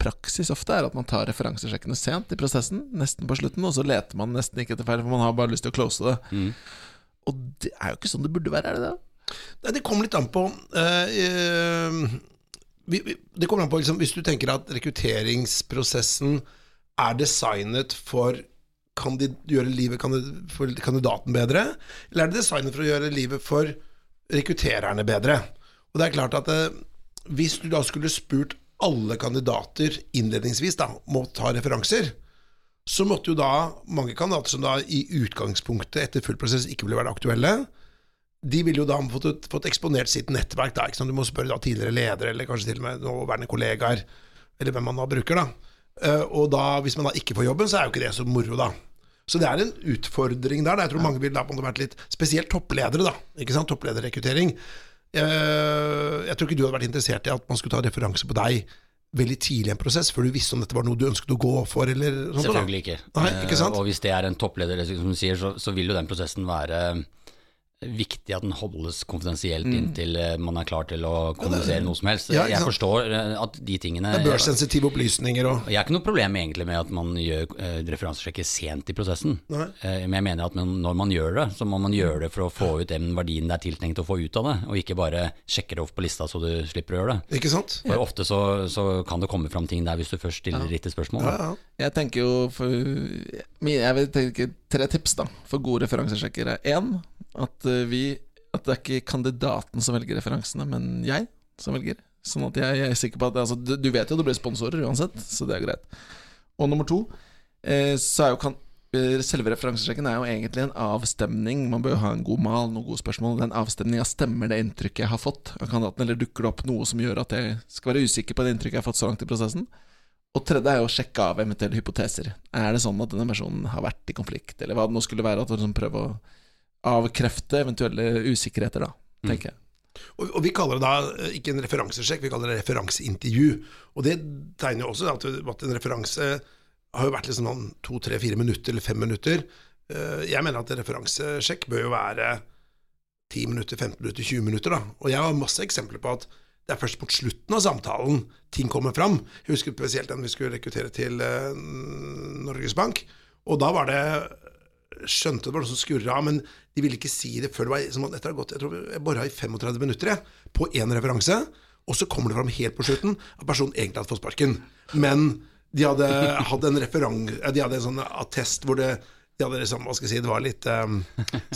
Praksis ofte er at man tar referansesjekkene sent i prosessen, nesten på slutten, og så leter man nesten ikke etter feil, for man har bare lyst til å close det. Mm. Og det er jo ikke sånn det burde være, er det det? Nei, det kommer litt an på uh, uh, vi, vi, Det kommer an på liksom, Hvis du tenker at rekrutteringsprosessen er designet for kan de gjøre livet for kandidaten bedre, eller er det designet for å gjøre livet for rekruttererne bedre? Og det er klart at eh, Hvis du da skulle spurt alle kandidater innledningsvis da, om å ta referanser, så måtte jo da mange kandidater som da i utgangspunktet etter full prosess ikke ville være aktuelle, de ville jo da fått, fått eksponert sitt nettverk. da? Du må spørre da tidligere ledere, eller kanskje til og med nåværende kollegaer, eller hvem man da bruker. da. Eh, og da, hvis man da ikke får jobben, så er jo ikke det så moro, da. Så det er en utfordring der. Jeg tror mange vil da på vært litt Spesielt toppledere, da. Ikke sant? Topplederrekruttering. Eh, jeg tror ikke du hadde vært interessert i at man skulle ta referanse på deg veldig tidlig i en prosess, før du visste om dette var noe du ønsket å gå for, eller sånt? Selvfølgelig ikke. Nei, ikke sant? Eh, og hvis det er en toppleder, som du sier, så, så vil jo den prosessen være viktig at den holdes konfidensielt mm. inntil eh, man er klar til å kommunisere noe som helst. Ja, jeg forstår eh, at de tingene Det er børssensitive opplysninger og Jeg har ikke noe problem egentlig med at man gjør uh, referansesjekker sent i prosessen. Uh, men jeg mener at man, når man gjør det, så må man gjøre det for å få ut den verdien det er tiltenkt å få ut av det, og ikke bare sjekke det opp på lista så du slipper å gjøre det. Ikke sant? For ofte så, så kan det komme fram ting der hvis du først stiller ja. riktig spørsmål. Ja, ja. Jeg tenker jo for, Jeg vil tenke tre tips da for gode referansesjekkere. Én at, eh, vi, at det er ikke kandidaten som velger referansene, men jeg som velger. Sånn at jeg, jeg er sikker på at altså, du, vet jo at du blir sponsorer uansett, så det er greit. Og nummer to, eh, så er jo kan, eh, Selve referansesjekken er jo egentlig en avstemning. Man bør jo ha en god mal, noen gode spørsmål. Den avstemninga stemmer det inntrykket jeg har fått av kandidaten, eller dukker det opp noe som gjør at jeg skal være usikker på det inntrykket jeg har fått så langt i prosessen? Og tredje er jo å sjekke av eventuelle hypoteser. Er det sånn at denne personen har vært i konflikt, eller hva det nå skulle være? At du liksom prøver å avkrefte eventuelle usikkerheter, da, mm. tenker jeg. Og, og, Vi kaller det da eh, ikke en referansesjekk, vi kaller det referanseintervju. Og Det tegner jo også at, at en referanse har jo vært liksom sånn to, tre, fire minutter eller fem minutter. eh, Jeg mener at en referansesjekk bør jo være 10 minutter, 15 minutter, 20 minutter. da. Og jeg har masse eksempler på at det er først mot slutten av samtalen ting kommer fram. Jeg husker spesielt den vi skulle rekruttere til uh, Norges Bank. Og da var det Skjønte det var noe som skurra, men de ville ikke si det før det var som etter å ha gått, Jeg tror jeg bora i 35 minutter jeg, på én referanse, og så kommer det fram helt på slutten at personen egentlig hadde fått sparken. Men de hadde hatt en referang... De hadde en sånn attest hvor det de hadde liksom, hva skal jeg si, Det var litt um,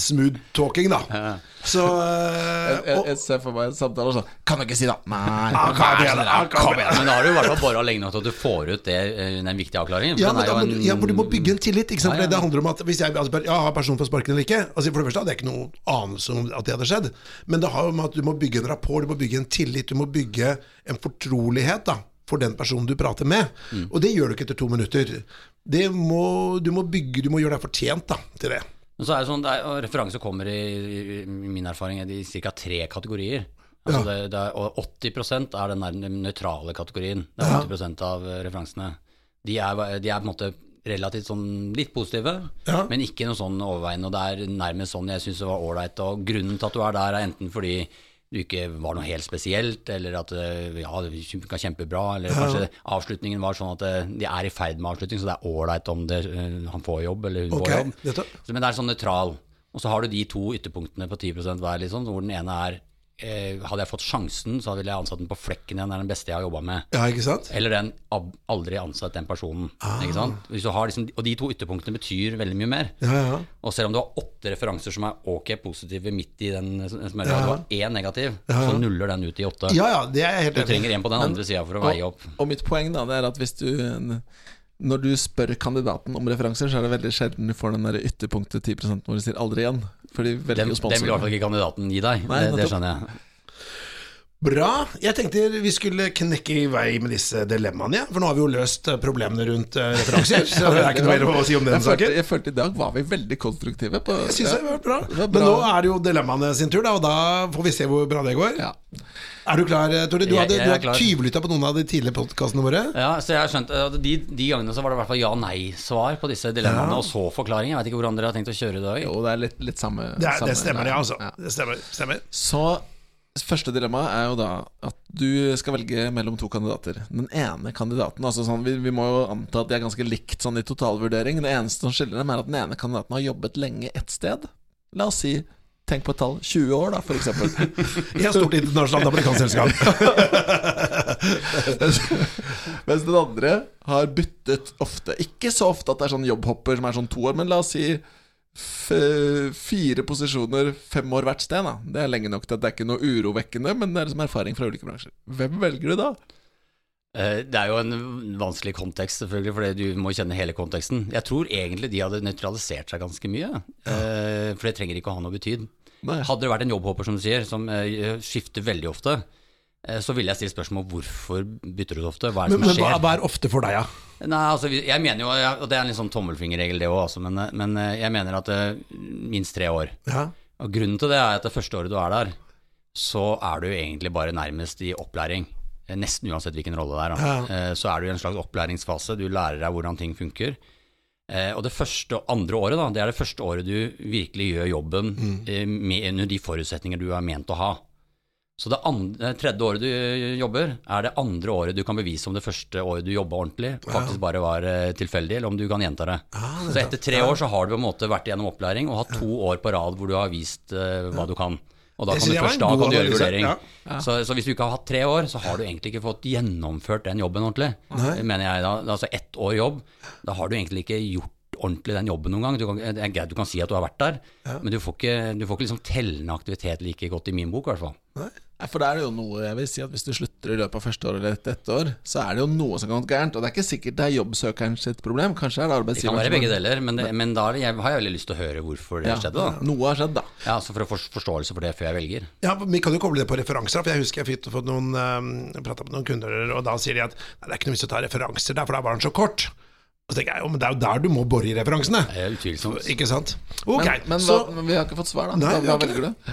smooth talking, da. *laughs* Så uh, Jeg, jeg, ser for meg en samtale sånn Kan du ikke si det? Nei. Ah, kom igjen, da, kom Kom igjen, men da har du i hvert fall bora lenge nok til at du får ut det, eh, den viktige avklaringen. Ja, men da, men en- ja, for du må bygge en tillit. Ikke sant? Ja, ja. Det handler om at Hvis jeg altså, ja, har personen fått sparken eller ikke altså For det første hadde jeg ikke noe anelse om at det hadde skjedd. Men det har jo med at du må bygge en rapport, du må bygge en tillit, du må bygge en fortrolighet da for den personen du prater med. Mm. Og det gjør du ikke etter to minutter. Det må, du må bygge, du må gjøre deg fortjent da, til det. Men så er det sånn, det er, Referanse kommer i, i min erfaring i ca. tre kategorier. Altså det, det er, og 80% er den nøytrale kategorien. Det er 80% av eh, referansene. De er, de er på en måte relativt sånn litt positive, Ja. men ikke noe sånn overveiende. Og det er nærmest sånn jeg syns det var ålreit. Og grunnen til at du er der, er enten fordi du ikke var noe helt spesielt, eller at eh, ja, det funka kjempebra, eller kanskje avslutningen var sånn at eh, de er i ferd med avslutning, så det er ålreit om det, eh, han får jobb eller hun okay, får jobb. Så, men det er sånn nøytral. Og så har du de to ytterpunktene på 10% hver, liksom, hvor den ene er Hadde jeg fått sjansen, så ville jeg ansatt den på flekken igjen. Det er den beste jeg har jobba med. Ja, ikke sant? Eller den aldri ansatt den personen. Ikke sant? Liksom, og de to ytterpunktene betyr veldig mye mer. Ja, ja. Og selv om du har åtte referanser som er ok positive midt i den smørja, ja, du har én negativ, så nuller den ut i åtte. Ja, ja, det er helt Du trenger en på den andre sida for å veie opp. Og mitt poeng da, det er at hvis du Når du spør kandidaten om referanser, så er det veldig sjelden du får den der ytterpunktet 10% hvor du sier 'aldri igjen'. For de velger jo den vil i hvert fall ikke kandidaten gi deg. Nei, det, det skjønner jeg. Bra. Jeg tenkte vi skulle knekke i vei med disse dilemmaene, ja. for nå har vi jo løst eh, problemene rundt eh, referanser. *laughs* Så det er ikke noe mer å si om den Jeg følte, saken. jeg følte i dag var vi veldig konstruktive. På, Jeg synes det var bra. Det var Men nå er det jo dilemmaene sin tur, da, og da får vi se hvor bra det går. ja. Er du klar, eh, Tore? Du Jeg- hadde, jeg du har tyvlytta på noen av de tidligere podkastene våre. Ja, så jeg har skjønt at de, de gangene så var det i hvert fall ja-nei-svar på disse dilemmaene, Ja. og så forklaring. Jeg vet ikke hvordan dere har tenkt å kjøre i dag. Jo, det er litt, litt samme Det, er, samme det stemmer, det, altså. Ja. Det stemmer. stemmer. Så første dilemma er jo da at du skal velge mellom to kandidater. Den ene kandidaten altså sånn, vi, vi må jo anta at de er ganske likt sånn i totalvurdering. Det eneste som skiller dem, er at den ene kandidaten har jobbet lenge ett sted. La oss si Tenk på et tall. 20 år, da, eksempel. *laughs* I et stort internasjonalt amerikansk selskap. *laughs* Mens den andre har byttet ofte. Ikke så ofte at det er sånn jobbhopper som er sånn to år, men la oss si fire posisjoner, fem år hvert sted. da Det er lenge nok til at det er ikke noe urovekkende, men det er liksom erfaring fra ulike bransjer. Hvem velger du da? Eh, Det er jo en vanskelig kontekst, selvfølgelig, for du må kjenne hele konteksten. Jeg tror egentlig de hadde nøytralisert seg ganske mye, ja. for det trenger ikke å ha noe betyd. Nei. Hadde det vært en jobbhopper, som du sier, som eh, skifter veldig ofte, eh, så ville jeg stilt spørsmål hvorfor bytter du så ofte? Hva er det Men, som men hva, skjer? er ofte for deg, ja? Nei, altså, jeg mener jo, og det er en litt sånn tommelfingerregel det òg, altså, men, eh, men eh, jeg mener at eh, minst tre år. ja? Og grunnen til det er at det første året du er der, så er du egentlig bare nærmest i opplæring. Nesten uansett hvilken rolle det er. Ja. Så er du i en slags opplæringsfase. Du lærer deg hvordan ting funker. Og det første og andre året, da, det er det første året du virkelig gjør jobben Mm. med under de forutsetninger du er ment å ha. Så det andre, tredje året du eh, jobber, er det andre året du kan bevise om det første året du jobba ordentlig, faktisk bare var eh, tilfeldig, eller om du kan gjenta det. Ah, så etter tre år så har du på en måte vært gjennom opplæring og hatt to år på rad hvor du har vist uh, hva du kan. Og da kan du først da kan du gjøre vurdering. ja. Så, så hvis du ikke har hatt tre år, så har du egentlig ikke fått gjennomført den jobben ordentlig. Mener jeg da. Altså ett år jobb, da har du egentlig ikke gjort ordentlig den jobben noen gang. Du kan, det er greit du kan si at du har vært der, men du får ikke, du får ikke liksom tellende aktivitet like godt i min bok, i hvert fall. Nei, For da er det jo noe Jeg vil si at Hvis du slutter i løpet av første år eller etter ett år, så er det jo noe som kan gå gærent. Og det er ikke sikkert det er jobbsøkeren sitt problem. Kanskje er det Det kan være begge deler, men, det, men da det- jeg har jeg veldig lyst til å høre hvorfor det Ja, skjedde. da. Noe har skjedd, da. Ja, altså For å få forståelse for det før jeg velger. Ja, Vi kan jo koble det på referanser. For jeg husker jeg fikk fått noen um, prata med noen kunder, og da sier de at nei, det er ikke noe vits å ta referanser der, for da var den så kort. Og så tenker jeg jo, men det er jo der du må bore i referansene. Det er utvilsomt. Ikke sant? Ok, Men, men, så hva, vi har ikke fått svar, da. Nei, hva, hva velger du?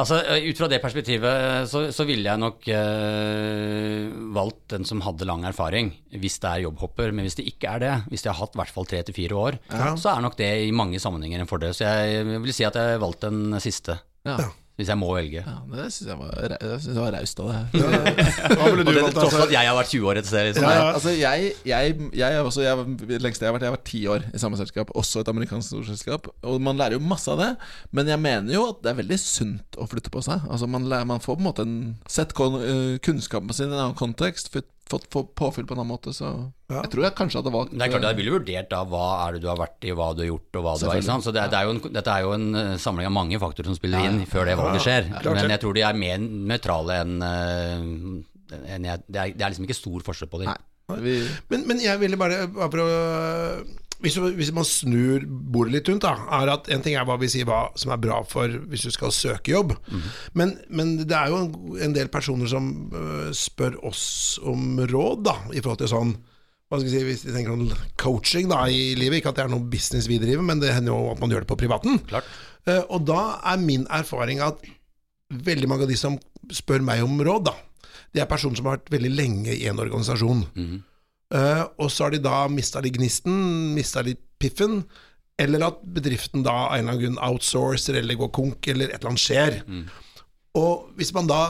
Altså, Ut fra det perspektivet så, så ville jeg nok eh, valgt den som hadde lang erfaring, hvis det er jobbhopper. Men hvis det ikke er det, hvis de har hatt i hvert fall tre til fire år, Ja. så er nok det i mange sammenhenger en fordel. Så jeg vil si at jeg valgte den siste, Ja. Hvis jeg må velge. Ja, det syns jeg var, var raust av deg. *laughs* Og det, tross at jeg har vært 20 år et sted. Liksom. Ja, ja. Altså, jeg, jeg, jeg også jeg, lengste jeg har vært, jeg har vært ti år i samme selskap, også et amerikansk storselskap. Og man lærer jo masse av det, men jeg mener jo at det er veldig sunt å flytte på seg. Altså, man, lærer, man får på en måte en sett øh, kunnskapen sin i en annen kontekst, fått, fått, påfyll på en annen måte, så Ja. jeg tror jeg kanskje hadde valgt Det er klart Jeg ville vurdert da hva er det du har vært i, hva du har gjort og hva du har. Ikke sant? Så det, er- det er jo en, Dette er jo en eh, samling av mange faktorer som spiller inn før det valget skjer. Men jeg tror de er mer nøytrale enn en jeg, det, er, det er liksom ikke stor forskjell på dem. Men, men jeg ville bare, bare hvis, hvis man snur bordet litt rundt, da, er at en ting er hva vi sier hva som er bra for hvis du skal søke jobb, men, men det er jo en, en del personer som uh, spør oss om råd, da, i forhold til sånn hva skal vi si, Hvis vi tenker om coaching da i livet, ikke at det er noe business vi driver, men det hender jo at man gjør det på privaten. Klart. Eh, og da er min erfaring at veldig mange av de som spør meg om råd, da, det er personer som har vært veldig lenge i en organisasjon. Mhm. Eh, og så har de da mista litt gnisten, mista litt piffen, eller at bedriften da av en eller annen grunn outsourcer eller går konk, eller et eller annet skjer. Og hvis man da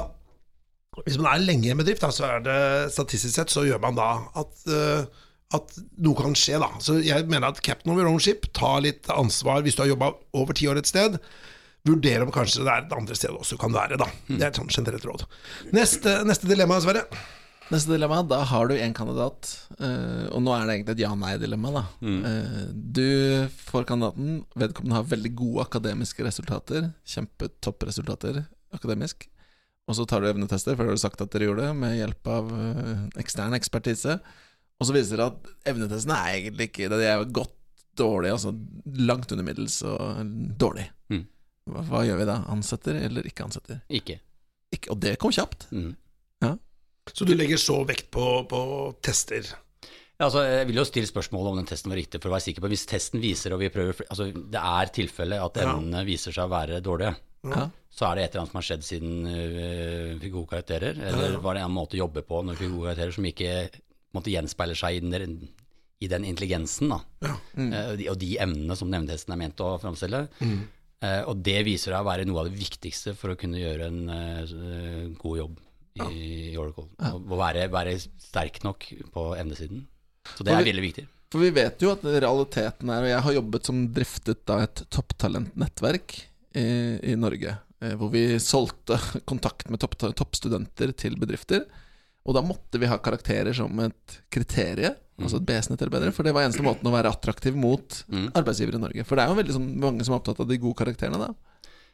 Hvis man er lenge i en bedrift, da, så er det statistisk sett så gjør man da at, uh, at noe kan skje, da. Så jeg mener at captain of your ship, ta litt ansvar hvis du har jobba over ti år et sted. Vurdere om kanskje det er et andre sted også kan være, da. Det er et sånt generelt råd. Neste, neste dilemma, Sverre. Neste dilemma, da har du én kandidat, eh, og nå er det egentlig et ja-nei-dilemma. da Eh, Du får kandidaten, vedkommende har veldig gode akademiske resultater, kjempetoppresultater akademisk, og så tar du evnetester, for det har du sagt at dere gjorde, med hjelp av eh, ekstern ekspertise, og så viser det at evnetestene er egentlig ikke det, de er godt dårlige, altså langt under middels og dårlig. Mm. Hva, hva gjør vi da? Ansetter eller ikke ansetter? Ikke. Ikke, og det kom kjapt. Mhm. Så du legger så vekt på, på tester. Ja, altså, jeg vil jo stille spørsmål om den testen var riktig, for å være sikker på Hvis testen viser, og vi prøver Altså, det er tilfelle at Ja. viser seg å være dårlige, Ja. så er det et eller annet som har skjedd siden øh, vi fikk gode karakterer, eller var det en måte å jobbe på når vi fikk gode karakterer som ikke måtte gjenspeile måte, gjenspeiler seg i den, i den intelligensen, da. Ja. Eh, og, de, og de emnene som nevntesten er ment å framstille. Eh, og det viser seg å være noe av det viktigste for å kunne gjøre en eh, god jobb i, i Oracle. Å være, være sterk nok på endesiden. Så det er veldig viktig. For vi vet jo at realiteten er Og jeg har jobbet som driftet da et topptalentnettverk i, i Norge. eh, Hvor vi solgte *laughs* kontakt med topp, toppstudenter til bedrifter. Og da måtte vi ha karakterer som et kriterium, altså et B-snitt eller bedre. For det var eneste måten å være attraktiv mot Mm. arbeidsgivere i Norge. For det er jo veldig sånn, mange som er opptatt av de gode karakterene, da.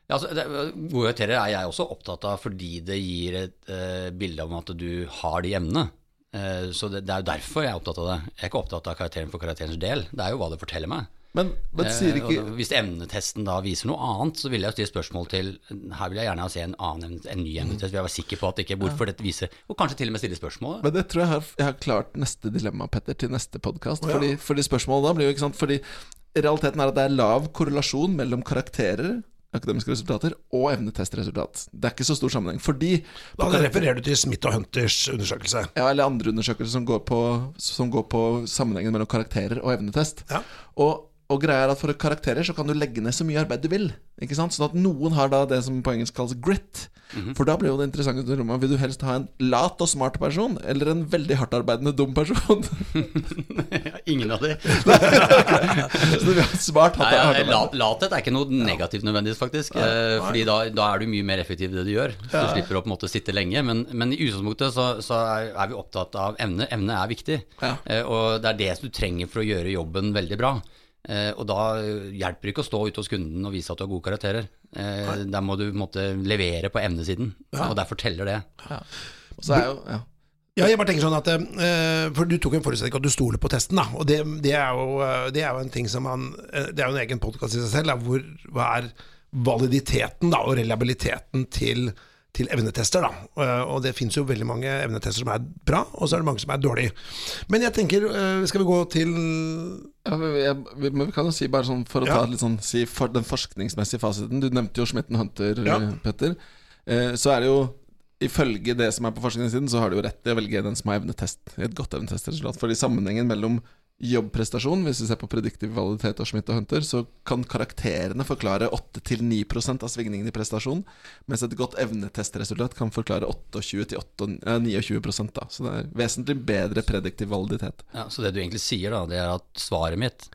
Ja, altså, det, gode karakterer er jeg også opptatt av fordi det gir et uh, bilde om at du har de emnene. Uh, så det, det er jo derfor jeg er opptatt av det. Jeg er ikke opptatt av karakteren for karakterens del. Det er jo hva det forteller meg. Men, men sier Eh, ikke Uh, Hvis emnetesten da viser noe annet, så vil jeg jo stille spørsmål til Her vil jeg gjerne se en, annen, en ny emnetest. Vil jeg være sikker på at ikke hvorfor dette viser Og kanskje til og med stille spørsmål. Men det tror jeg har, jeg har klart neste dilemma, Petter, til neste podkast. Oh, ja. fordi, fordi spørsmålet da blir jo ikke sant Fordi realiteten er at det er lav korrelasjon mellom karakterer, akademiske resultater, og evnetestresultat. Det er ikke så stor sammenheng. Fordi Da refererer du til Smith og Hunters undersøkelse. ja, eller andre undersøkelser som går på, som går på sammenhengen mellom karakterer og evnetest. Ja. Og, og greia er at for karakterer så kan du legge ned så mye arbeid du vil. Ikke sant? Sånn at noen har da det som på engelsk kalles grit. For da blir jo det interessante dilemmaet Vil du helst ha en lat og smart person, eller en veldig hardtarbeidende dum person? *laughs* Ingen av de. *laughs* så du vil ha smart Nei, ja, Lathet er ikke noe negativt nødvendigvis, faktisk. Nei, fordi da, da er du mye mer effektiv i det du gjør. Så du slipper å på en måte sitte lenge. Men, men i utgangspunktet så, så er, er vi opptatt av evne. Evne er viktig. Ja. Eh, og det er det du trenger for å gjøre jobben veldig bra. Eh, og da hjelper det ikke å stå ute hos kunden og vise at du har gode karakterer. Eh, der må du måtte, levere på evnesiden, og derfor teller det. Og så er jo ja. Ja, jeg bare tenker sånn at eh, For du tok en forutsetning at du stoler på testen, da. Og det, det, er jo, det er jo en ting som man Det er jo en egen podkast i seg selv. Da, hvor, hva er validiteten da, og reliabiliteten til, til evnetester? da Eh, Og det finnes jo veldig mange evnetester som er bra, og så er det mange som er dårlige. Men jeg tenker, eh, skal vi gå til Ja, jeg, vi, men vi kan jo si bare sånn For å Ja. ta litt sånn si for den forskningsmessige fasiten Du nevnte jo Smitten Hunter, Ja. eh, Petter. Så er det jo Ifølge det som er på forskningssiden, så har du jo rett til å velge den som har evnetest. Et godt evnetestresultat. Fordi sammenhengen mellom jobbprestasjon, hvis vi ser på prediktiv validitet og Schmidt og Hunter, så kan karakterene forklare 8-9 av svingningen i prestasjon, mens et godt evnetestresultat kan forklare 28-29 da. Så det er vesentlig bedre prediktiv validitet. Ja, så det du egentlig sier, da, det er at svaret mitt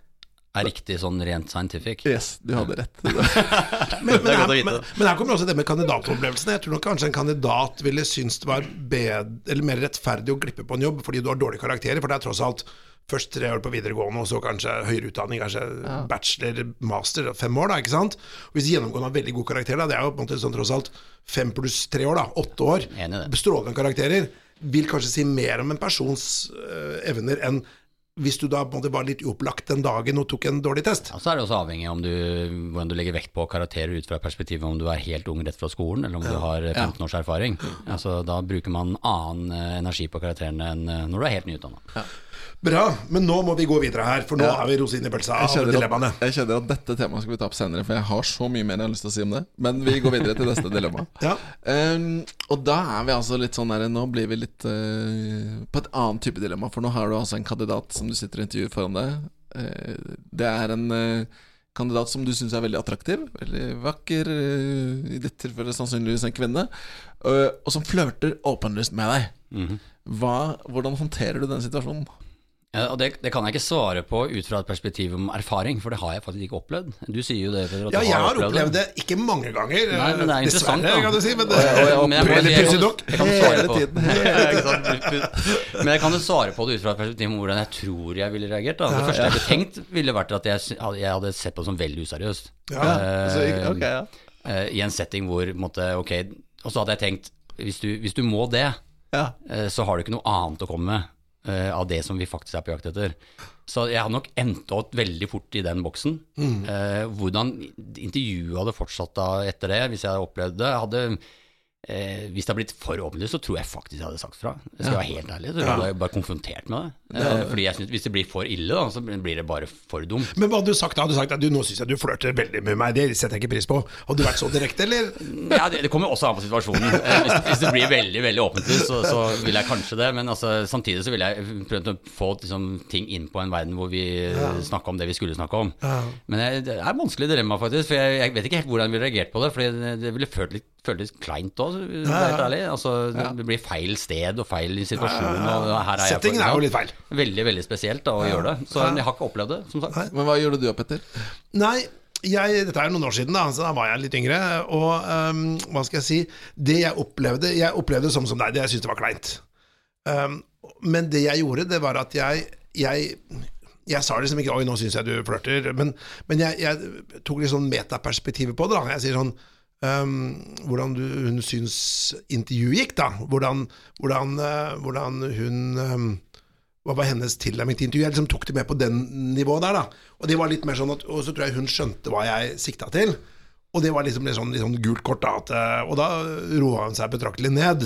er riktig sånn rent scientific. Yes, du hadde rett. *laughs* Men, men, *laughs* er her, men, men her kommer også det med kandidatopplevelsene. Jeg tror nok kanskje en kandidat ville synes det var bedre, eller mer rettferdig å glippe på en jobb fordi du har dårlige karakterer. For det er tross alt først tre år på videregående, og så kanskje høyere utdanning, kanskje bachelor, master, fem år, da, ikke sant. Og hvis gjennomgående har veldig god karakter, da, det er jo på en måte sånn tross alt fem pluss tre år, da, åtte år, Enig i det. strålende karakterer, vil kanskje si mer om en persons uh, evner enn hvis du da måtte være var litt uopplagt den dagen og tok en dårlig test. Ja, så er det også avhengig om du, hvordan du legger vekt på karakterer ut fra perspektivet om du er helt ung rett fra skolen, eller om du har 15 års erfaring. Altså, da bruker man annen eh, energi på karakterene enn eh, når du er helt nyutdanna. Bra, men nå må vi gå videre her, for nå Ja. er vi rosin i pølsa Jeg av kjenner, dilemmaene. at, jeg kjenner at dette temaet skal vi ta opp senere, for jeg har så mye mer jeg har lyst til å si om det. Men vi går videre til neste dilemma. *laughs* Ja. Um, og da er vi altså litt sånn her Nå blir vi litt uh, på et annet type dilemma. For nå har du altså en kandidat som du sitter og intervjuer foran deg. Uh, det er en uh, kandidat som du syns er veldig attraktiv. Veldig vakker. I ditt tilfelle sannsynligvis en kvinne. eh, og som flørter åpenlyst med deg. Mhm. Hva, hvordan håndterer du den situasjonen? Ja, og det, det kan jeg ikke svare på ut fra et perspektiv om erfaring, for det har jeg faktisk ikke opplevd. Du sier jo det, Peder, at Ja, jeg har opplevd, opplevd det, ikke mange ganger, Nei, men det er interessant, dessverre, da. kan du si. Men det, Men jeg kan- jo svare på det ut fra et perspektiv om hvordan jeg tror jeg ville reagert. Da. Det første jeg hadde tenkt, ville vært at jeg, jeg hadde sett på det som veldig useriøst. Ja, Så, okay, ja. eh, I en setting hvor måtte, ok Og så hadde jeg tenkt hvis du, hvis du må det, Ja. eh, så har du ikke noe annet å komme med eh, av det som vi faktisk er på jakt etter. Så jeg hadde nok endt opp veldig fort i den boksen. Eh, hvordan intervjuet hadde fortsatt da etter det, hvis jeg hadde opplevd det hadde Eh, hvis det hadde blitt for åpent, så tror jeg faktisk jeg hadde sagt fra. Jeg skal være helt ærlig. Så jeg bare konfrontert med det. Eh, fordi jeg synes, Hvis det blir for ille, da, så blir det bare for dumt. Men hva hadde du sagt da? Hadde du sagt at du, nå syns jeg du flørter veldig med meg, det setter jeg ikke pris på. Hadde du vært så direkte, eller? *laughs* Ja, det, det kommer jo også an på situasjonen. Eh, hvis, hvis det blir veldig veldig åpent, så, så vil jeg kanskje det. Men altså, samtidig så vil jeg prøvd å få liksom, ting inn på en verden hvor vi ja. snakka om det vi skulle snakke om. Men jeg, det er et vanskelig dilemma, faktisk. For jeg, jeg vet ikke helt hvordan jeg ville reagert på det. For det, det ville følt litt, følt litt kleint òg, helt ærlig. Altså, det blir feil sted og feil situasjon. Og her er jeg Settingen er jo litt feil. Veldig, veldig spesielt da, å gjøre det. Så jeg har ikke opplevd det, som sagt. Men hva gjorde du da, Petter? Nei, jeg, dette er noen år siden, da, så da var jeg litt yngre. Og um, hva skal jeg si Det jeg opplevde Jeg opplevde det samme som deg, det jeg syntes det var kleint. Um, men det jeg gjorde, det var at jeg Jeg, jeg sa liksom ikke 'oi, nå syns jeg du flørter', men, men jeg, jeg tok litt sånn metaperspektivet på det. da Jeg sier sånn um, hvordan du, hun syns intervjuet gikk, da. Hvordan, hvordan, uh, hvordan hun um, hva var hennes tilnærming til intervjuet? Jeg liksom tok det med på den nivået der, da. Og det var litt mer sånn at, og så tror jeg hun skjønte hva jeg sikta til. Og det var liksom litt sånn, litt sånn gult kort, da. At, og da roa hun seg betraktelig ned.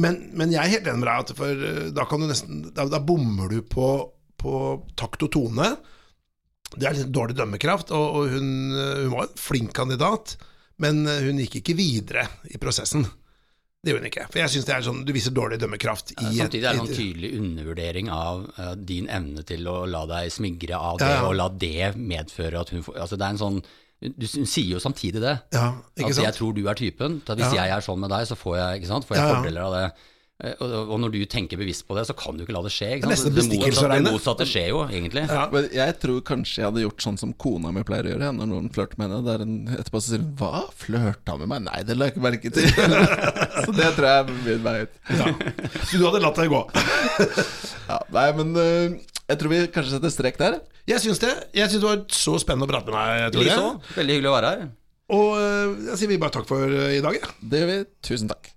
Men, men jeg er helt enig med deg, at for da kan du nesten Da, da bommer du på, på takt og tone. Det er litt dårlig dømmekraft, og, og hun, hun var en flink kandidat, men hun gikk ikke videre i prosessen. Det gjorde hun ikke. For jeg synes det er sånn, Du viser dårlig dømmekraft i Samtidig er det en tydelig undervurdering av uh, din evne til å la deg smigre av det, Ja, ja. og la det medføre at hun får Altså, det er en sånn Du s- sier jo samtidig det. Ja, ikke at sant? jeg tror du er typen. At hvis jeg er sånn med deg, så får jeg, ikke sant, får jeg fordeler av det. Eh, Og, når du tenker bevisst på det, så kan du ikke la det skje. Det Ikke sant? Det, motsatte, det motsatte skjer jo, egentlig. Ja. Men jeg tror kanskje jeg hadde gjort sånn som kona mi pleier å gjøre. Når noen flørter med henne Der en, Etterpå så sier hun 'Hva? Flørta han med meg?' Nei, det la jeg ikke merke til. *laughs* så det tror jeg er min vei ut. Ja. Så du hadde latt deg gå? *laughs* Ja, nei, men øh, jeg tror vi kanskje setter strek der. Jeg syns det. Jeg syns det var så spennende å prate med deg, Tore. Likeså. Veldig hyggelig å være her. Og jeg sier vi bare takk for i dag. Ja. Det gjør vi. Tusen takk.